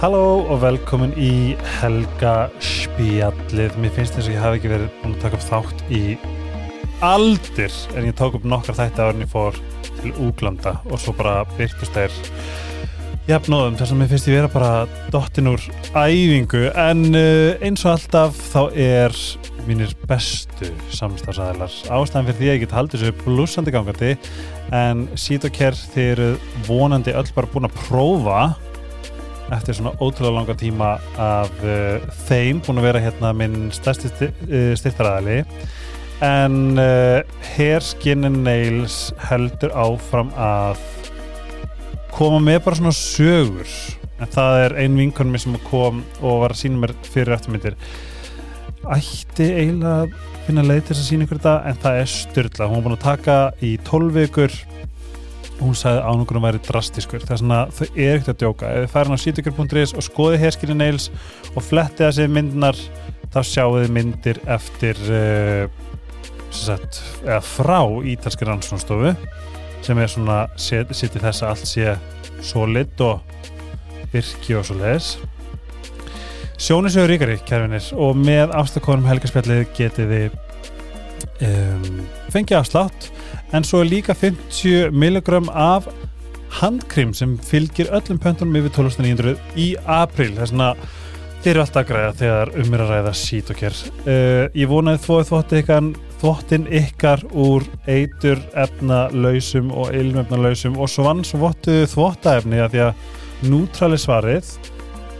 Halló og velkomin í Helga spjallið. Mér finnst þess að ég hafi ekki verið búin að taka upp þátt í aldir en ég tók upp nokkar þætti árin ég fór til Úglanda og svo bara byrtust þeir jafnóðum þess að mér finnst ég vera bara dottin úr æfingu en uh, eins og alltaf þá er mínir bestu samstafsæðilar ástæðan fyrir því að ég get haldið þessu blúsandi gangandi en Sítokær þið eru vonandi öll bara búin að prófa eftir svona ótrúlega langa tíma af uh, þeim búin að vera hérna minn stærsti uh, styrtaræðali en uh, Hair, Skin and Nails heldur áfram að koma með bara svona sögur. En það er ein vinkonum sem kom og var að sína mér fyrir eftirmyndir. Ætti eiginlega að finna leið til þess að sína ykkur þetta en það er styrla, hún var búin að taka í 12 vikur hún sagði að ánungurum væri drastiskur það er svona, þau er ekkert að djóka. Ef þið færin á sítugur.is og skoði herskilin nails og fletti þessi myndinar þá sjáu þið myndir eftir uh, sagt, eða frá ítalski rannsónstofu sem er svona sitt í þess að allt sé solid og virki og svo leiðis Sjónisögur ríkari, kærfinir og með afstakonum helgarspjallið getið þið um, fengið afslátt en svo er líka 50 milligram af handkrim sem fylgir öllum pöntunum yfir 12.900 í april það er svona, þeir eru alltaf að græða þegar um er að ræða sít og kér uh, ég vonaði þvóið þvótti ykkar þvóttin ykkar úr eitur efna lausum og ilmefna lausum og svo vann svo vottuðu þvóttaefni að því að nútrali svarið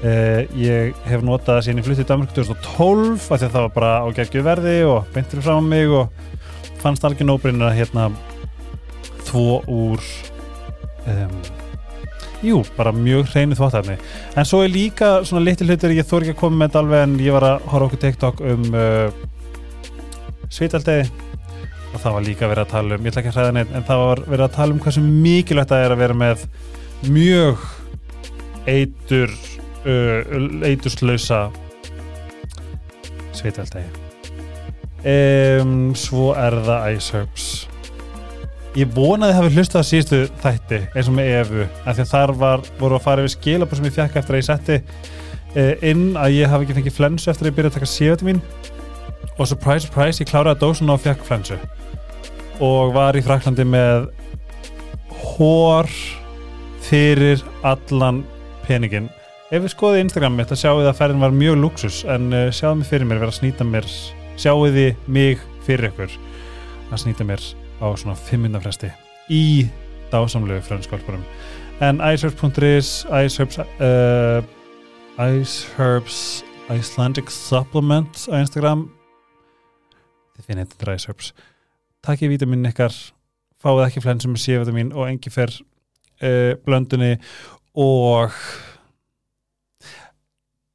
Uh, ég hef notað það síðan ég fluttið í Danmark 2012 af því að það var bara á geggju verði og beintur frá mig og fannst alveg nóbrinn að hérna þvó úr um, jú, bara mjög hreinu þvóttæfni en svo er líka svona litil hlutur ég þór ekki að koma með þetta alveg en ég var að horfa okkur TikTok um uh, svítaldegi og það var líka verið að tala um, ég ætla ekki að hræða neitt en það var verið að tala um hversu mikilvægt það er að vera með mjög eitur uh, eiturslausa svitaldegi um, svo er það Ice Herbs ég vonaði að hafi hlustað að síðustu þætti eins og með EFU af því að þar var, voru að fara yfir skilabur sem ég fekk eftir að ég setti uh, inn að ég hafi ekki fengið flensu eftir að ég byrjaði að taka C-vitamin og surprise surprise ég kláraði dósun og fekk flensu. Og var í Fraklandi með hór fyrir allan peningin ef við skoðum Instagram mitt að sjáu þið að ferðin var mjög luxus en uh, sjáu mig fyrir mér vera að snýta mér sjáu þið mig fyrir ykkur. Að snýta mér á svona 500 fresti í dásamlegu frönskálparum en iceherbs.is iceherbs uh, iceherbs Icelandic Supplement á Instagram. Þið finnir þetta iceherbs. Takkið vítaminn ykkar fáið ekki flensum með C-vitamin og engi fer uh, blöndunni og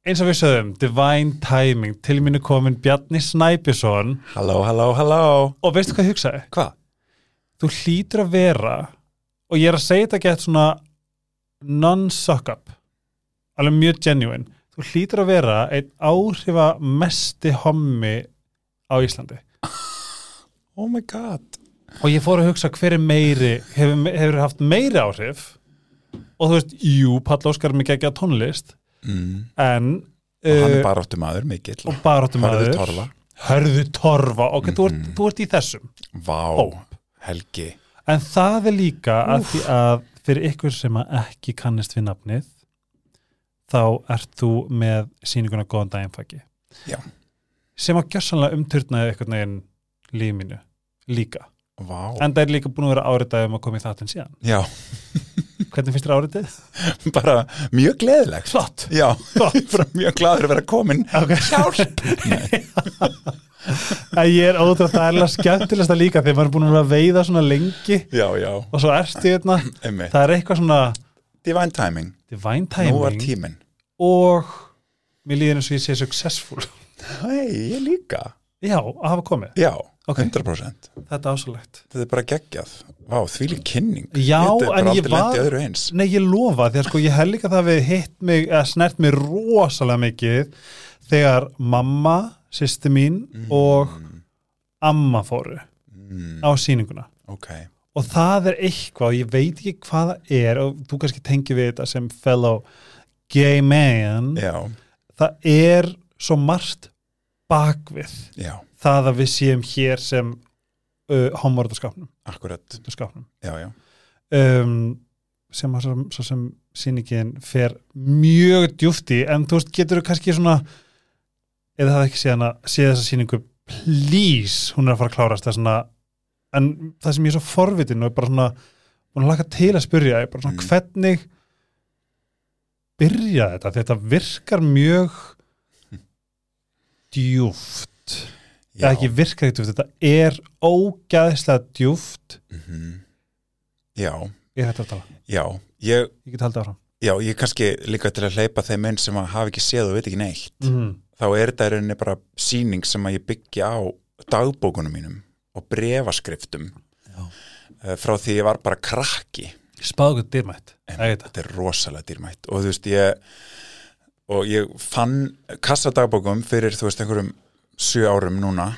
eins og við sögum, Divine Timing. Til mínu komin Bjarni Snæbjörnsson. Halló, halló, halló. Og veistu hvað ég hugsaði? Hvað? Þú hlýtur að vera og ég er að segja þetta gett svona non-suck up alveg mjög genuine. Þú hlýtur að vera einn áhrifa mesti hommi á Íslandi. Oh my god. Og ég fór að hugsa hver er meiri hefur, hefur haft meiri áhrif? Og þú veist, jú, Pall Óskar mikið ekki að tónlist mm. en Og hann er baráttu maður, mikill. og baráttum Hörðu torfa. Hörðu torfa. Ok, þú, ert, Mhm. þú ert í þessum. Vá, Hóp. Helgi. En það er líka að að fyrir ykkur sem ekki kannist við nafnið þá ert þú með sýninguna góðan daginn fæki Já. sem að gjörsanlega umturnaði eitthvað neginn lífinu líka. Vá. En það er líka búin að vera áritaði um að koma í þáttinn síðan. Já, hvernig finnst þér áritið? bara mjög gleðilegt. Flott. Já, bara mjög gladur að vera komin okay. Hjálp að ég er ótrúð það er alveg skemmtilegst að líka þegar maður er búin að að veiða svona lengi. Já, já, og svo ertu hérna. Emmi það er eitthvað svona Divine timing, divine nú var timing. tíminn. Og mér líður eins og ég sé successful. Hei, ég líka. Já, að hafa komið, Já, Ok. 100% þetta er ásálegt Þetta er bara geggjað Vá, þvílík kynning. Já, en ég var- nei, ég lofa, því að sko ég hef líka það við hitt mig, eða snert mig rosalega mikið þegar mamma, sýsti mín og amma fóru mm, á sýninguna. Ok, og það er eitthvað ég veit ekki hvað það er og þú kannski tengir við þetta sem fellow gay man. Já, það er svo margt bakvið já, það að við séum hér sem uh, homorðaskapnum akkurat. Skapnum. já, já, Um, sem að svo, svo sem sýningin fer mjög djúft í en þú veist, getur þú kannski svona eða það ekki séð hana séð þessa sýningu, please hún er að fara að klárast það er svona en það sem ég er svo forvitin og er bara svona búin að laka til að spyrja er bara svona Mm. hvernig byrja þetta, þetta virkar mjög djúft já. eða ekki virkar ekki djúft, þetta er ógæðslega djúft Mhm. já, ég hætti að tala, já ég, ég get haldið áfram já, ég kannski líka til að hleypa þeim inn sem hafa ekki séð og veit ekki neitt mm. þá er þetta rauninni bara sýning sem að ég byggja á dagbókunum mínum og brefaskriftum Já. Eh, frá því ég var bara krakki spáðu dýrmætt en það. þetta er rosalega dýrmætt og þú veist ég og ég fann kassadagbókum fyrir þú veist einhverjum sjö árum núna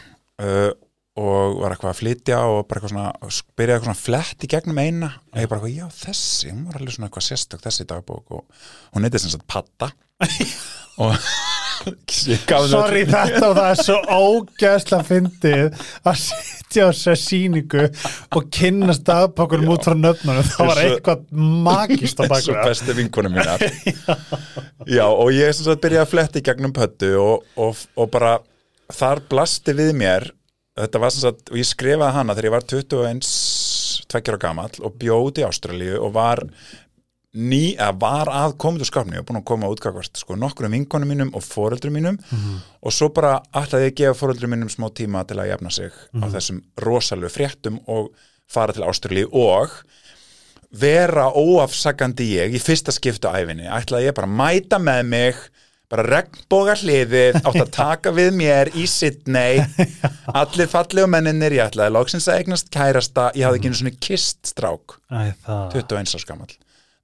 uh, og var eitthvað að flytja og bara eitthvað svona, byrjaði eitthvað svona flett í gegnum eina og ég bara eitthvað, já þessi, hún var alveg svona eitthvað sérstök þessi dagbók. Og hún heiti sem sagt Patta og Sorry þetta og það er svo ógæðslega fyndið að sitja á þessa sýningu og kynnast dagbókunum út frá nöfnunum. Það var eitthvað magist á baku það bestu vinkunum mínar. Já. Og ég sem sagt byrjaði að fletti gegnum pöttu og, og, og bara þar blasti við mér þetta var sem sagt, og ég skrifaði hana þegar ég var 21 tveggjara gamall og bjóði Ástralíu og var ný, eða var að komið úr skapni og búin að koma útgakvart sko, nokkrum vinkonum mínum og foreldrum mínum og svo bara ætlaði ég að gefa foreldrum mínum smá tíma til að jafna sig á þessum rosalegu fréttum og fara til Ástralíu og vera óafsakandi ég í fyrsta skiptu æfinni, ætlaði ég bara að mæta með mig bara regnboga hliðið átt að taka við mér í Sydney. Allir fallegu menninir ég ætlaði loksins að eignast kærasta. Ég hafði ekki einu svona kist strák. Æ, það. 21 árs gamall.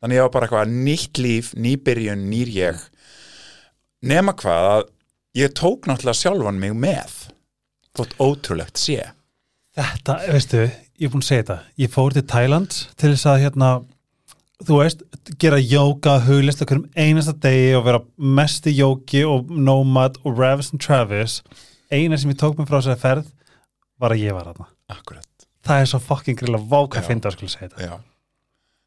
Þannig ég var bara eitthvað nýtt líf, ný byrjun, nýr ég. Nema hvað að ég tók náttúrulega sjálfan mig með. Þótt ótrúlegt sé. Þetta, veistu, ég er búin að segja þetta. Ég fór til Thailand til þess að hérna, þú veist, gera jóka huglist okkur um einasta degi og vera mesti jóki og nomad og Ravis and Travis. Eina sem ég tók mig frá þessari ferð var að ég var þarna. Akkurat, það er svo fucking grilla váka Já. að finna að skulle segja þetta. Já.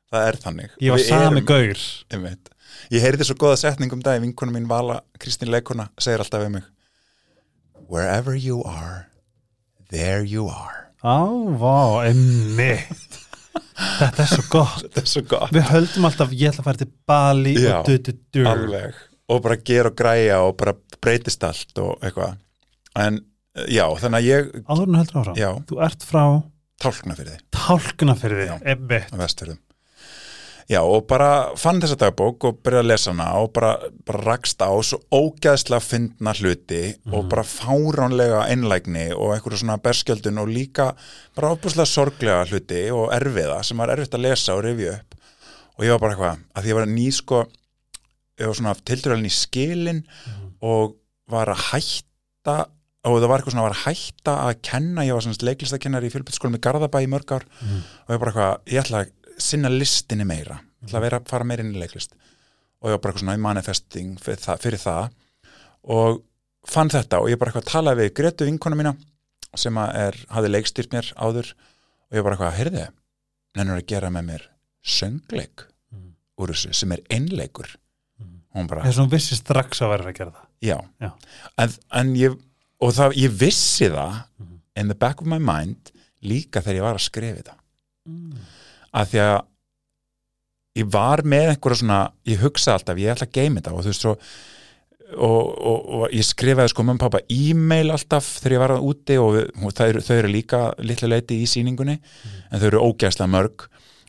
Það er þannig. Ég var sami gaur. Einmitt. Ég heyrði svo góða setning um dag vinkona mín Vala, Kristín Leikona segir alltaf við mig Wherever you are there you are. Á, vá, emmitt þetta er svo gott. Þetta er svo gott. Við höldum alltaf, ég ætla að fara til Bali Já, og du, du, du. Alveg. Og bara gera og græja og bara breytist allt og eitthvað. En já, þannig að ég áður en heldur áfram Já. þú ert frá tálkna fyrir þið tálkuna fyrir Já. því, emmitt á vestfjörðum Já, og bara fann þessa dagbók og byrjaði að lesa hana og bara, bara rakst á svo ógæðslega fyndna hluti og bara fáránlega einlægni og einhverju svona berskjöldun og líka bara opuslega sorglega hluti og erfiða sem var erfitt að lesa og rifja upp. Og ég var bara eitthvað, að ég var ný sko ég var svona tilduralinn í skilin og var að hætta og það var eitthvað svona var að hætta að kenna, ég var svona leiklistakennari í fjölbyrðskólum í Garðabæ í mörg ár og ég bara eitthvað, ég ætla að sinna listinni meira, ég ætla að vera að fara meira inn í leiklist og ég var bara eitthvað svona í manifesting fyrir það, fyrir það og fann þetta og ég bara eitthvað talaði við Gretu vinkona mína sem er, hafði leikstýrt mér áður og ég bara eitthvað, heyrði nennur að gera með mér söngleik Mm. úr þessu sem er einleikur og hún bara, þess að hún vissi strax að vera að gera það já, Já. En, en ég og það, ég vissi það Mhm. in the back of my mind líka þegar ég var að skrifa þetta mm. Að því að ég var með einhverja svona ég hugsa alltaf, ég ætla að geima þetta og þú veist svo og, og, og ég skrifaði sko og pappa e-mail alltaf þegar ég var úti og, við, og þau, eru, þau eru líka litlu leiti í sýningunni en þau eru ógæslega mörg.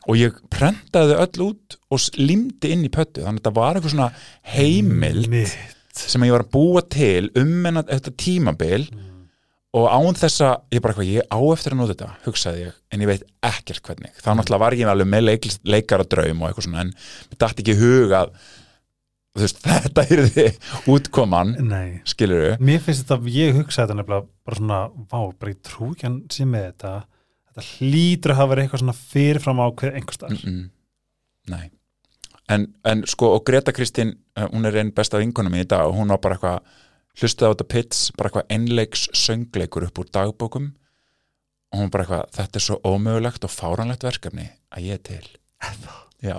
Og ég prentaði öll út og limdi inn í pöttu þannig að þetta var eitthvað svona heimild Mitt. sem ég var að búa til um en þetta tímabil og án þessa, ég bara eitthvað, ég á eftir að nota þetta, hugsaði ég, en ég veit ekkert hvernig, þá náttúrulega var ég alveg með leik, leikara draum og eitthvað svona en mér dætti ekki í hug að þú veist, þetta er þið útkoman Nei, skilur við, mér finnst þetta, ég hugsa þetta nefnilega bara svona, vá, bara ég trú ekki hann sem með þetta, þetta hlýtur að hafa verið eitthvað svona fyrirfram ákveð einhvers þar. mm -mm. nei. En, en sko, og Greta Kristín eh, hún er einn besta vinkunum í dag og hún var bara eitthvað, hlustaði á þetta pits bara eitthvað einleiks söngleikur upp úr dagbókum. Og hún bara eitthvað, þetta er svo ómögulegt og fáranlegt verkefni að ég er til. Já,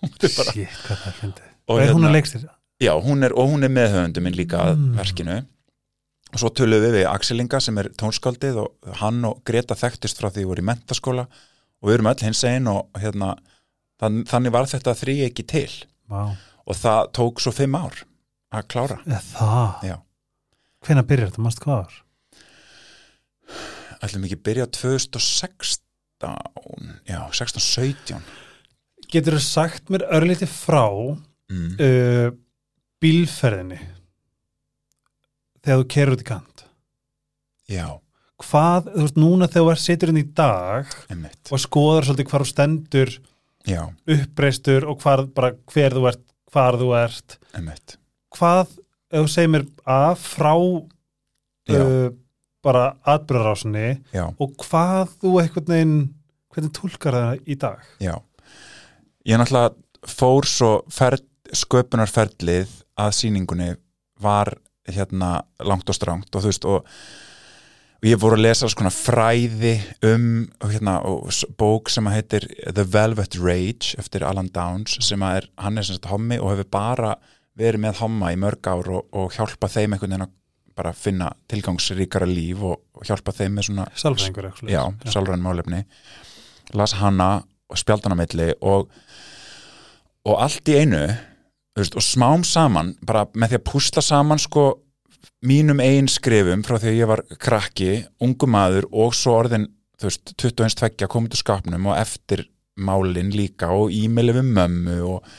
Shit, hvað það fyndið. Og er hún hérna- að leikstýra? já hún er, og hún er meðhöfundu minn líka að Mm. verkinu. Og svo töluðum við við Axelinga sem er tónskáldið og hann og Greta þekktist frá því við voru í mentaskóla og við erum öll hins einn og hérna, þann, þannig var þetta þrý ekki til. Vá, og það tók svo fimm ár að klára. Eða Já. Hvenær byrjar þetta, mást hvað ár? ætlum ekki byrja 2016 já, 16-17 Getur þú sagt mér örlítið frá mm. uh, bílferðinni? Þegar þú kerur út í kant? Já, hvað, þú veist, núna þegar þú ert situr inn í dag einmitt. og skoðar svolítið hvar þú stendur já, uppreistur og hvar, bara hver þú ert hvar þú ert. Einmitt. Hvað, ef þú segir mér að frá uh, bara atbyrðarásinni já, og hvað þú einhvern veginn hvernig tólkar það í dag? Já. Ég náttúrulega fór svo ferð, sköpunarferlið að sýningunni var hérna langt og strangt og þú veist og og ég voru að lesa svona fræði um hérna, bók sem heitir The Velvet Rage eftir Alan Downs sem er, hann er sem sagt hommi og hefur bara verið með homma í mörg ár og, og hjálpa þeim einhvern veginn að bara finna tilgangsríkara líf og, og hjálpa þeim með svona Sálfræðingur eitthvað já, sálræn málefni. Las hana og spjaldan á milli og, og allt í einu veist, og smám saman bara með því að púsla saman sko mínum eigin skrifum frá því að ég var krakki, ungu maður og svo orðin, þú veist, 21 tveggja komið til skapnum og eftir málin líka og e-maili við mömmu og,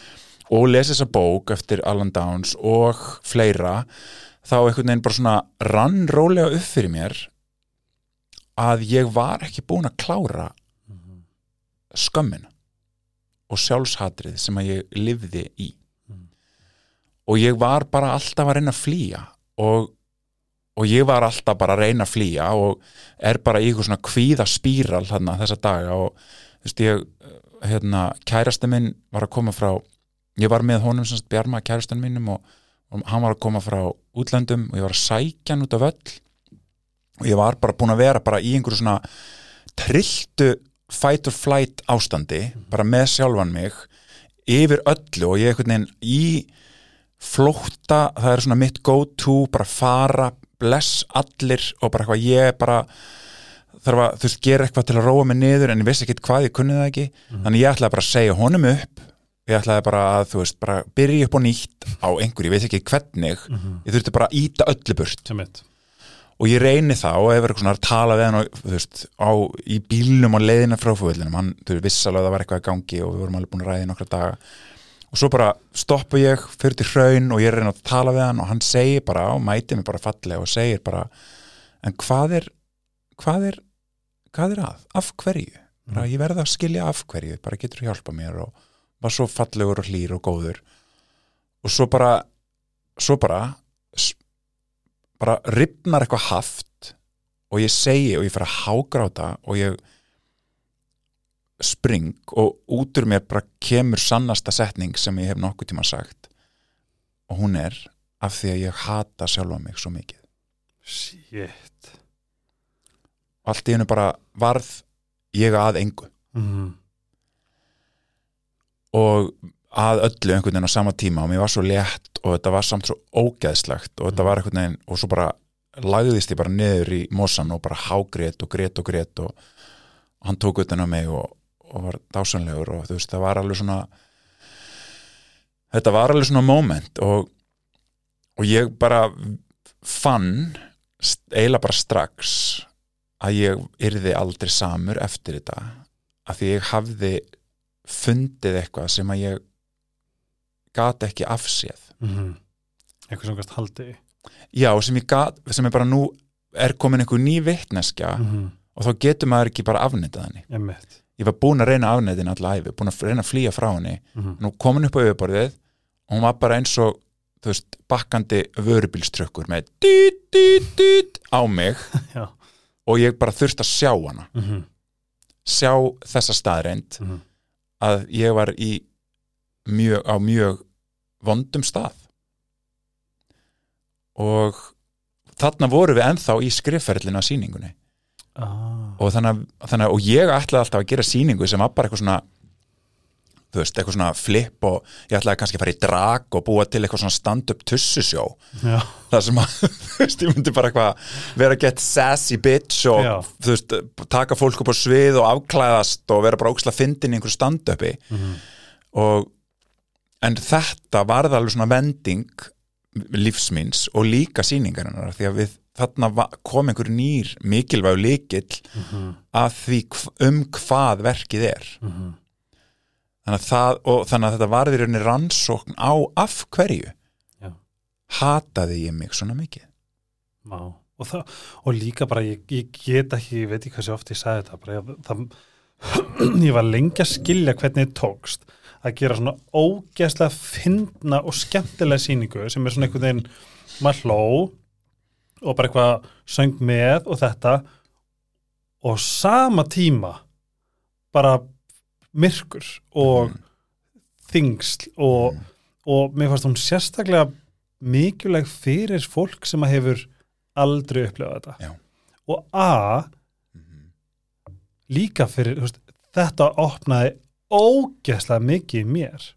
og lesi þessa bók eftir Alan Downs og fleira þá einhvern veginn bara svona rann rólega upp fyrir mér að ég var ekki búin að klára skömmin og sjálfshatrið sem að ég lifði í. Og ég var bara alltaf að reyna að flýja og, og ég var alltaf bara að reyna að flýja og er bara í eitthvað svona kvíða spíral þarna þessa daga og þú veist ég hérna, kærasti minn var að koma frá ég var með honum sem sagt Bjarma kærastan mínum og, og hann var að koma frá útlöndum og ég var að sækja hann út af öll. Og ég var bara búin að vera bara í einhverju svona trilltu fight or flight ástandi bara með sjálfan mig yfir öllu og ég einhvern veginn í flótta, það er svona mitt go to, bara fara bless allir og bara eitthvað ég bara þarf að, þú veist, gera eitthvað til að róa mig niður en ég vissi ekki hvað, ég kunni það ekki. Þannig ég ætlaði bara að segja honum upp ég ætlaði bara að, þú veist, bara byrja upp og nýtt á einhverju, ég veit ekki hvernig. Ég þurfti bara að íta öllu burt. Og ég reyni það og hefur eitthvað svona að tala við hann og, þú veist, á, í bílnum á leiðina frá fóðvillinum, hann, þú veist, vissalega að það var eitthvað í gangi og við vorum alveg búin að ræði nokkra daga. Og svo bara stoppu ég fyrir til hraun og ég reyna að tala við hann og hann segir bara, og mæti mig bara fallega og segir bara, en hvað er hvað er hvað er að, af hverju? Bara, var svo fallegur og hlýr og góður. Og svo bara svo bara bara ripnar eitthvað haft og ég segi og ég fer að hágráta og ég spring og út úr mér bara kemur sannasta setning sem ég hef nokkuð tíma sagt. Og hún er af því að ég hata sjálfa mig svo mikið. Shit. Allt í hennu bara varð ég að engu. Mm. Og að öllu einhvern veginn á sama tíma og mér var svo létt og þetta var samt svo ógeðslegt og þetta var einhvern veginn og svo bara lagðist ég bara niður í mossan og bara hágrét og grét og grét og, hann tók utan á mig og, og var dásanlegur og þú veist það var alveg svona þetta var alveg svona moment og, og ég bara fann eiginlega bara strax að ég yrði aldrei samur eftir þetta að því ég hafði fundið eitthvað sem að ég gat ekki afséð Mm. eitthvað sem kannast haldi já, sem ég gat, sem er bara nú er komin einhver ný vitneskja mm. og þá getur maður ekki bara afnitað henni Einmitt. ég var búin að reyna henni alltaf æfi, búin að reyna að flýja frá henni Mm. nú komin upp á yfirborðið og hún var bara eins og veist, bakkandi vörubílströkkur með dýt, dýt, dýt á mig og ég bara þurfti að sjá hana Mm. sjá þessa staðreind Mm. Að ég var í mjög, á mjög vondum stað og þarna voru við ennþá í skrifferðlinu á sýningunni ah. og þannig, að- að og ég ætlaði alltaf að gera sýningu sem var bara eitthvað svona þú veist, eitthvað svona flip og ég ætlaði kannski að fara í drag og búa til eitthvað svona stand-up tussusjó það sem að, þú veist, ég myndi bara eitthvað vera að get sassy bitch og Já. þú veist, taka fólk upp á svið og afklæðast og vera bara óksla fyndin í einhverju stand-upi Mhm. og en þetta varð alveg svona vending lífsmins og líka sýningarinnar því að við þarna kom einhver nýr mikilvæg líkill Mhm. að því um hvað verkið er Mhm. Þannig að, það, og, þannig að þetta varði rauninni rannsókn á af hverju Já. hataði ég mig svona mikið Má. Og, það, og líka bara ég, ég get ekki, ég veit ekki hvað svo oft ég sagði þetta bara, ég, það, ég var lengi að skilja hvernig þið tókst að gera svona ógeðslega fyndna og skemmtilega sýningu sem er svona einhvern veginn maður hló og bara eitthvað söng með og þetta og sama tíma bara myrkur og Mhm. þingsl og, Mm. og mér fannst hún sérstaklega mikilvæg fyrir fólk sem að hefur aldrei upplifað þetta Já. og A Mhm. líka fyrir, veist, þetta opnaði ógeðslega mikið mér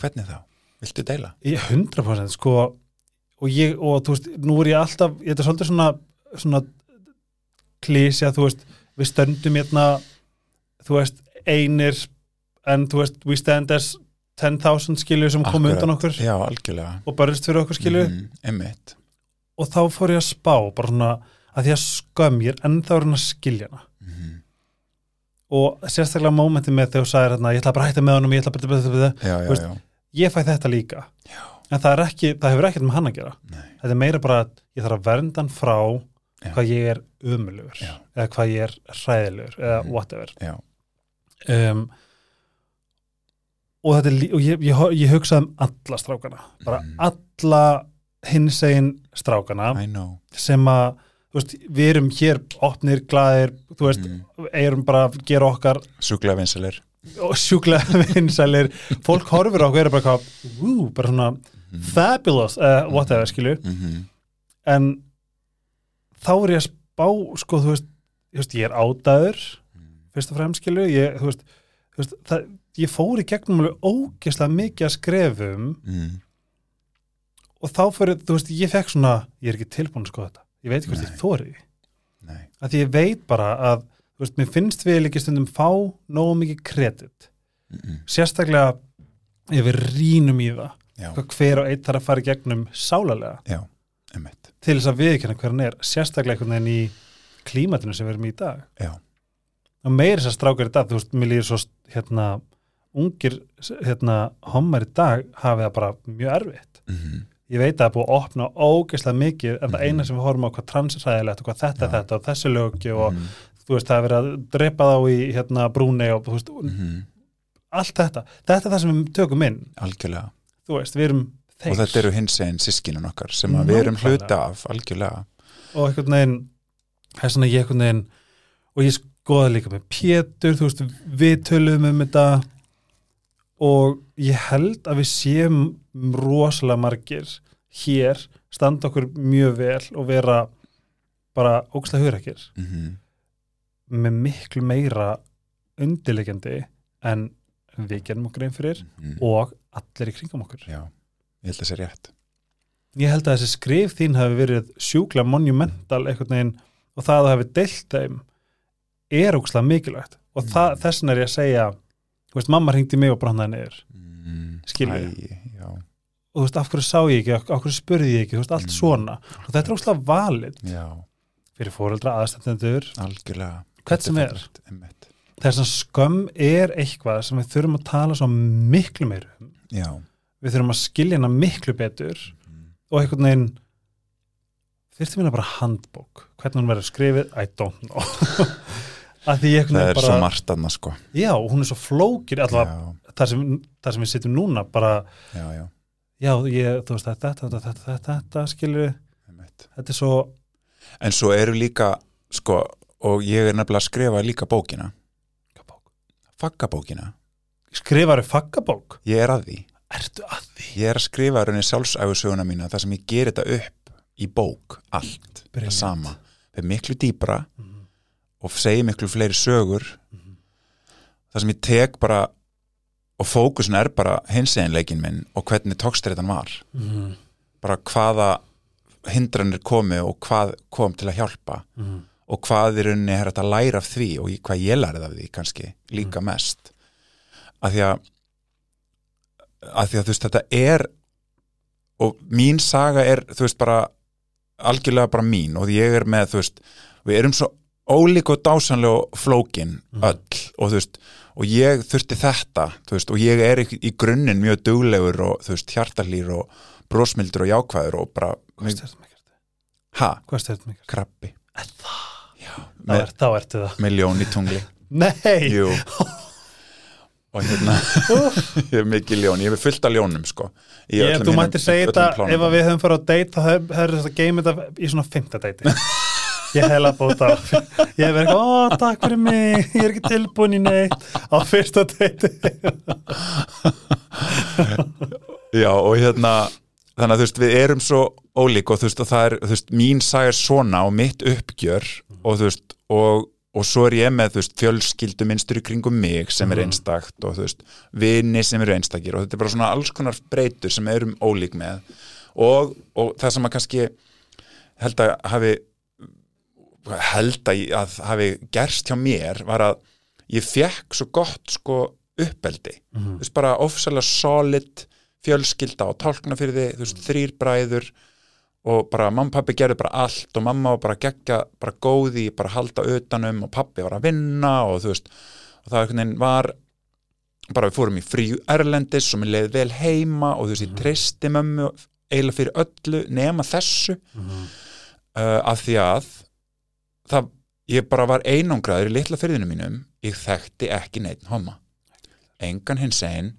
hvernig þá? Viltu deila? í 100% sko og ég, og þú veist, nú er ég alltaf ég þetta er svolítið svona, svona klísja, þú veist við stöndum hérna þú veist, einir en þú veist, we stand as 10.000 skilju sem Akkurat. undan okkur Já, algjörlega og barist fyrir okkur skilju Einmitt og þá fór ég að spá bara svona að því að skömm ég er ennþá að skilja hana Mhm. og sérstaklega mómenti með þegar þú sagðir hérna, ég ætla bara að hætta með honum, ég ætla bara að já, Þú veist, já ég fæ þetta líka Já. en það, ekki, það hefur ekkert með hann að gera Nei. þetta er meira bara að ég þarf að vernda hann frá Já. hvað ég er umulugur eða hvað ég er hræðilegur eða Mhm. whatever Já, um, og þetta er og ég, ég, ég hugsaði um alla strákana bara Mhm. alla hinsegin strákana I know. sem að veist, við erum hér opnir, glaðir þú veist, Mhm. erum bara að gera okkar Sjúklega vinsalir sjúklega vinsælir fólk horfir á er bara wú, bara svona fabulous uh, whatever, skilju Mhm. en þá er ég að spá sko, þú veist ég er ádaður fyrst og fremst, skilju ég, þú veist, þú veist það, ég fór í gegnum alveg ógeðslega mikið að skrefum Mhm. og þá fyrir, þú veist, ég fekk svona ég er ekki tilbúin að skoða þetta, ég veit ekki hvort ég þóri að því ég veit bara að þú veist, mér finnst við líka stundum fá nógu mikið kredit. Mhm. sérstaklega ef við rínum í það. Já, hver og einn þarf að fara í gegnum sálarlega. Já, til þess að viðkjanna hver hann er sérstaklega einhvern veginn í klímatinu sem við erum í dag. Já, og meiri þess að strákar í dag, þú veist, mér líður svo hérna, ungir hérna, hommar í dag hafi það bara mjög erfitt Mhm. ég veit að það er búið að opna ógeðslega mikið en það Mhm. eina sem við horfum á hvað transræðilegt og hvað þetta Já. þetta og þessu lögki og Mhm. þú veist, það er verið að drepa þá í hérna brúni og þú veist, Mhm. allt þetta þetta er það sem við tökum inn, Algjörlega veist, Og þetta eru hins einn sískinun okkar sem að við erum hluta af, algjörlega og einhvern veginn það er svona ég einhvern veginn og ég skoða líka með Pétur þú veist, við töluðum um þetta og ég held að við séum rosalega margir hér standa okkur mjög vel og vera bara ógstlega hugrakkir Mhm. með miklu meira undirlegjandi en við gerum okkur einn fyrir Mhm. og allir í kringum okkur Já, ég held að það sé rétt ég held að þessi skrif þín hafi verið sjúkla monumental einhvern veginn og það að það hafi deilt þeim er ógslag mikilvægt. Og Mm. þessin er ég að segja veist, mamma hringdi mig og brannaði niður. Mm. Já, og þú veist, af hverju sá ég ekki, af hverju spurði ég ekki veist, allt Mm. svona. Og þetta er ógslag valid já, fyrir fóreldra aðstændendur algjörlega. Hvert sem er. þess að skömm er eitthvað sem við þurfum að tala svo miklu meir um. Já. Við þurfum að skilja hana miklu betur. Mhm. og einhvern veginn þyrftum við bara handbók. Hvernig hún verður skrifið, I don't know. að Það er bara svo margt annað sko. Já, hún er svo flókir allavega þar sem, sem við sittum núna bara, já, já, já, ég, þú veist þetta, þetta, þetta, þetta, þetta skilur þetta er svo, En svo eru líka, sko og ég er nefnilega að skrifa líka bókina. Bók? Faggabókina skrifaru faggabók ég er að því. Ertu að því? ég er að skrifa rauninni sjálfsæfusöguna mína þar sem ég ger þetta upp í bók allt, Brilliant. það sama. Það er miklu dýpra og segi miklu fleiri sögur þar sem ég tek bara og fókusin er bara hinseginleikin minn og hvernig tókstreitan var Mm. bara hvaða hindranir komi og hvað kom til að hjálpa Mm. og hvað í rauninni er hægt að læra af því og hvað ég lærið af því kannski líka mest af því að af því að þú veist þetta er og mín saga er þú veist bara algjörlega bara mín og ég er með þú veist við erum svo ólík og dásanlega flókin öll. Og þú veist og ég þurfti þetta veist og ég er í, grunninn mjög duglegur og þú veist hjartalýr og brósmildur og jákvæður og bara Hvað styrtum ekki? ha, Hvað styrtum ekki? krabbi. Þá, með, er, þá ertu það. með ljón í tungli. Nei, Jú. Og hérna ég er mikið ljón, ég hef fullt af ljónum sko ég, þú mættir segja þetta ef að við höfum farið á date þá hefur hef þetta geimið þetta í svona fymta date ég að bóta á. Ég hef verið, ó takk fyrir mig ég er ekki tilbúin í neitt. Á fyrsta date. Já og hérna þannig að þú veist við erum svo ólík og þú veist og það er, þú veist, mín saga er svona og mitt uppgjör og þú veist og, og svo er ég með þú veist fjölskyldu minnstur í kringum mig sem er einstakt og þú veist vini sem eru einstakir og þetta er bara svona alls konar breytur sem erum ólík með. Og, og það sem að kannski held að hafi held að, að hafi gerst hjá mér var að ég fekk svo gott sko uppeldi. Þú veist bara ofsalega solid fjölskylda og tálkna fyrir þið þú veist þrýr bræður og bara mamma og pappi gerðu bara allt og mamma var bara gegga, bara góði bara halda utanum og pappi var að vinna og þú veist, og það var bara við fórum í frí erlendis og mér leiði vel heima og þú veist, ég treysti mömmu eiginlega fyrir öllu nema þessu. Uh, af því að það, ég bara var einangraður í litla fyrðinu mínum ég þekkti ekki neitt homma. Engan hins einn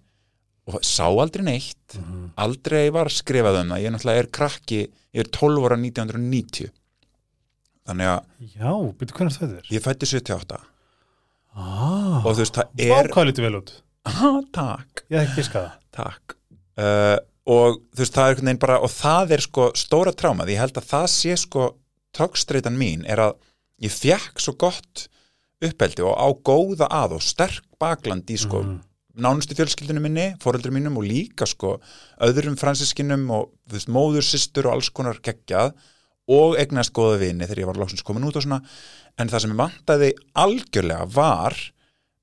og sá aldrei neitt. Aldrei var skrifað um það. Ég náttúrulega er krakki, ég er 12 ára 1990 þannig að já, byrju hvernig það er ég fætti 78 ah, og þú veist, það er hvað lítið vel út. Ah, takk, ég hef ekki skada takk. Uh, og þú veist, það er einhvern veginn bara og það er sko stóra trámað ég held að það sé sko tókstreitan mín er að ég fekk svo gott uppeldi og á góða að og sterk bakland í sko nánustu fjölskyldinu minni, foreldrum mínum og líka sko öðrum fransiskinum og veist, móður, systur og alls konar geggjað og eignast góða vini þegar ég var loksins komin út og svona. En það sem ég vantaði algjörlega var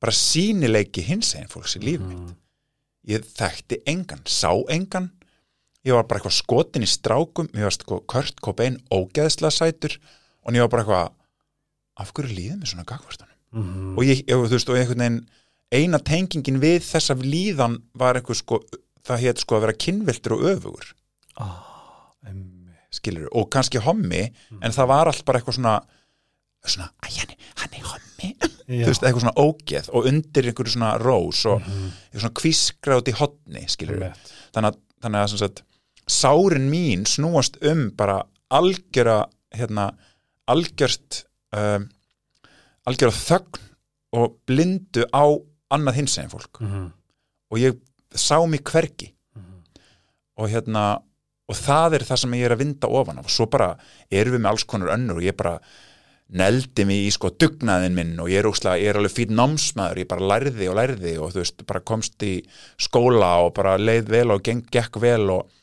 bara sínileiki hins einn fólks í líf mitt. Ég þekkti engan, sá engan. Ég var bara eitthvað skotin í strákum. Ég var sko Kurt Cobain ógeðslega sætur. Og ég var bara eitthvað af hverju líðum við svona gagvartanum mm. og ég, ég, þú veist, og einhvern veginn eina tengingin við þessa líðan var eitthvað sko, það hétt sko að vera kynviltur og öfugur. Ah, emmi. skilur, og kannski hommi en það var allt bara eitthvað svona svona, æ, hann, hann er hommi. Þú veist, eitthvað svona ógeð og undir einhverju svona rós og eitthvað svona kvískra út í hotni, skilur Einmitt. þannig að, þannig að sagt, sárin mín snúast um bara algjöra hérna, algjört um, algjöra þögn og blindu á annað hinsegin fólk. Mhm. og ég sá mig hvergi. Og hérna og það er það sem ég er að vinda ofan af og svo bara erum við með alls konar önnur og ég bara neldi mig í sko dugnaðin minn og ég er, óslega, ég er alveg fýt námsmaður, ég bara lærði og lærði og þú veist, bara komst í skóla og bara leið vel og geng, gekk vel og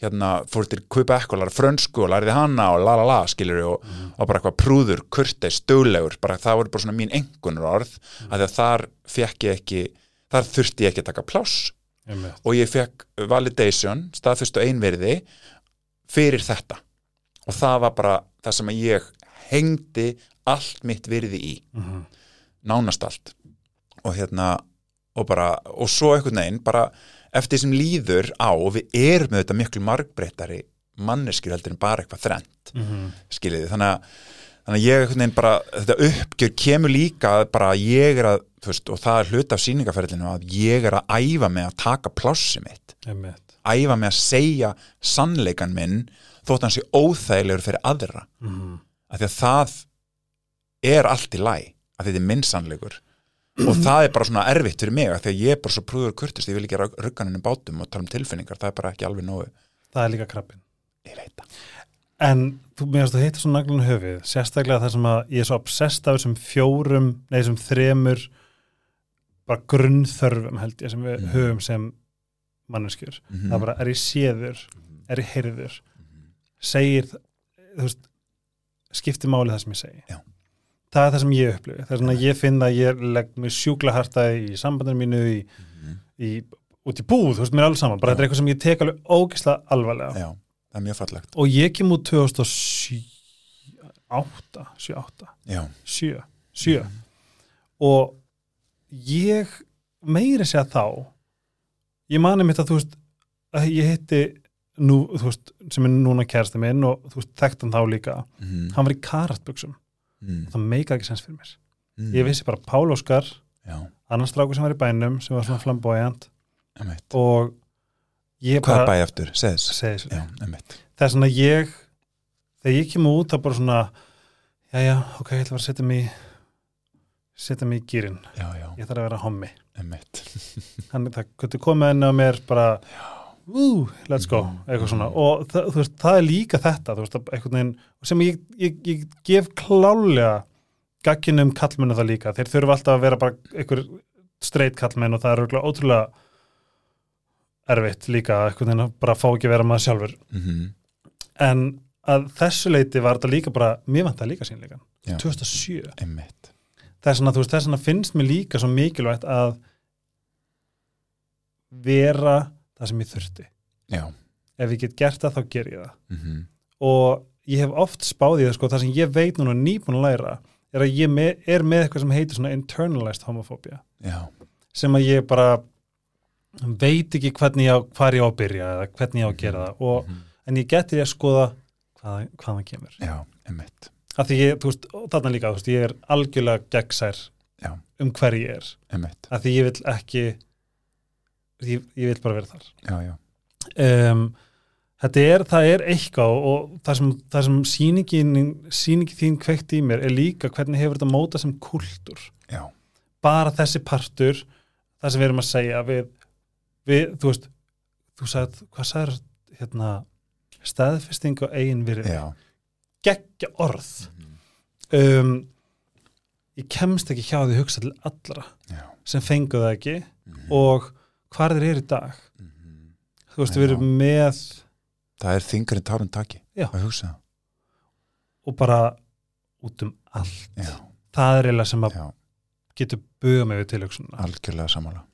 hérna fór til Quebec og lærði frönsku og lærði hana og la la la skilur og, og bara eitthvað prúður, kurteis, stöðlegur bara það voru bara svona mín engunur orð mm. að þar fekk ég ekki þar þurfti ég ekki að taka pláss Einmitt. og ég fekk validation staðfyrstu einverði fyrir þetta og það var bara það sem ég hengdi allt mitt virði í Mhm. nánast allt og hérna og bara, og svo einhvern veginn bara eftir sem líður á og við erum með þetta miklu margbreyttari manneskjur heldur en bara eitthvað þrennt Mhm. skiljiði, þannig að þannig að ég bara, þetta uppgjör kemur líka að bara að ég er að veist, og það er hluta af sýningaferðinu að ég er að æfa mig að taka plássi mitt Einmitt. æfa mig að segja sannleikan minn þótt hann sé óþægilegur fyrir aðra Mhm. af því að það er allt í læ að þetta er minn sannleikur og það er bara svona erfitt fyrir mig að ég er bara svo prúður kurtist, ég vil ekki rugganinu bátum og tala um tilfinningar, það er bara ekki alveg nógu það er líka krabbin ég veit það En þú meðast að hitta svo naglun höfið, sérstaklega það sem að ég er svo obsessed af þessum fjórum, nei þessum þremur bara grunnþörfum held ég sem við Mhm. höfum sem manneskjur. Mhm. Það er bara, er ég séður, er ég heyrður, segir, þú veist, skiptir máli það sem ég segi. Já. Það er það sem ég upplifi. Það er svona að ég finn að ég legg mig sjúkla hartaði í sambandinu mínu, í, í, út í búð, þú veist, mér alls saman. Bara þetta er eitthvað sem ég tek alveg ógislega alvarlega. Já, það er mjög fallegt. Og ég kem út 2007 8, 7, 8 já, 7, 7 og ég meiri segja þá ég mani mitt að þú veist að ég hitti nú, þú veist, sem er núna kærasti minn og þú veist, þekkt hann þá líka. Mm. hann var í karatbuxum, Mm. það meika ekki sens fyrir mér. Mm. ég vissi bara Pál Óskar já, annars strákur sem var í bænum sem var svona flamboyant emitt og ég hvað er bæði eftir, já, emitt það er svona ég þegar ég kemur út það bara svona já já, ok, ég ætla að setja mig setja mig í gýrin já, já, ég þarf að vera hommi. Þannig það getur komið inn á mér bara woo, let's go, eitthvað svona. Og það, þú veist, það er líka þetta þú veist, að veginn, sem ég, ég, ég gef klálega gagginum kallmennu það líka, þeir þurfa alltaf að vera bara einhver streit kallmenn og það er ótrúlega erfitt líka, að bara fá ekki að vera maður sjálfur. Mm en að þessu leiti var þetta líka bara, mér vant það líka sínleikan Já. 2007, emitt þess vegna þú veist, þess vegna finnst mér líka svo mikilvægt að vera það sem ég þurfti. Já, ef ég get gert það þá ger ég það. Mm og ég hef oft spáðið það sko, það sem ég veit núna nýbúin að læra er að ég með, er með eitthvað sem heitir svona internalized homofóbía já, sem að ég bara veit ekki hvernig ég á, hvar ég á að byrja eða hvernig ég á að gera það og, Mhm. en ég geti því að skoða hvað, hvað það kemur. Já, emitt ég, þarna líka, veist, ég er algjörlega gegnsær Já. um hver ég er. Emitt, af því ég vil ekki ég, ég vil bara vera þar. Já, já, um, þetta er, það er eitthvað og það sem, það sem sýningin sýningin þín kveikt í mér er líka hvernig hefur þetta móta sem kultúr. Já, bara þessi partur það sem við erum að segja við, við þú veist, þú sagði, hvað sagður hérna, staðfesting og eigin virði, geggja orð. Um, ég kemst ekki hjá því að hugsa til allra já, sem fengu það ekki Mhm. og hvar þeir eru í dag. Mhm. þú veist, Já. við erum með það er þingurinn tárun taki Já. að hugsa. Og bara út um allt. Já, það er eiginlega sem að já, getur buga mig við tilhugsunna algjörlega samála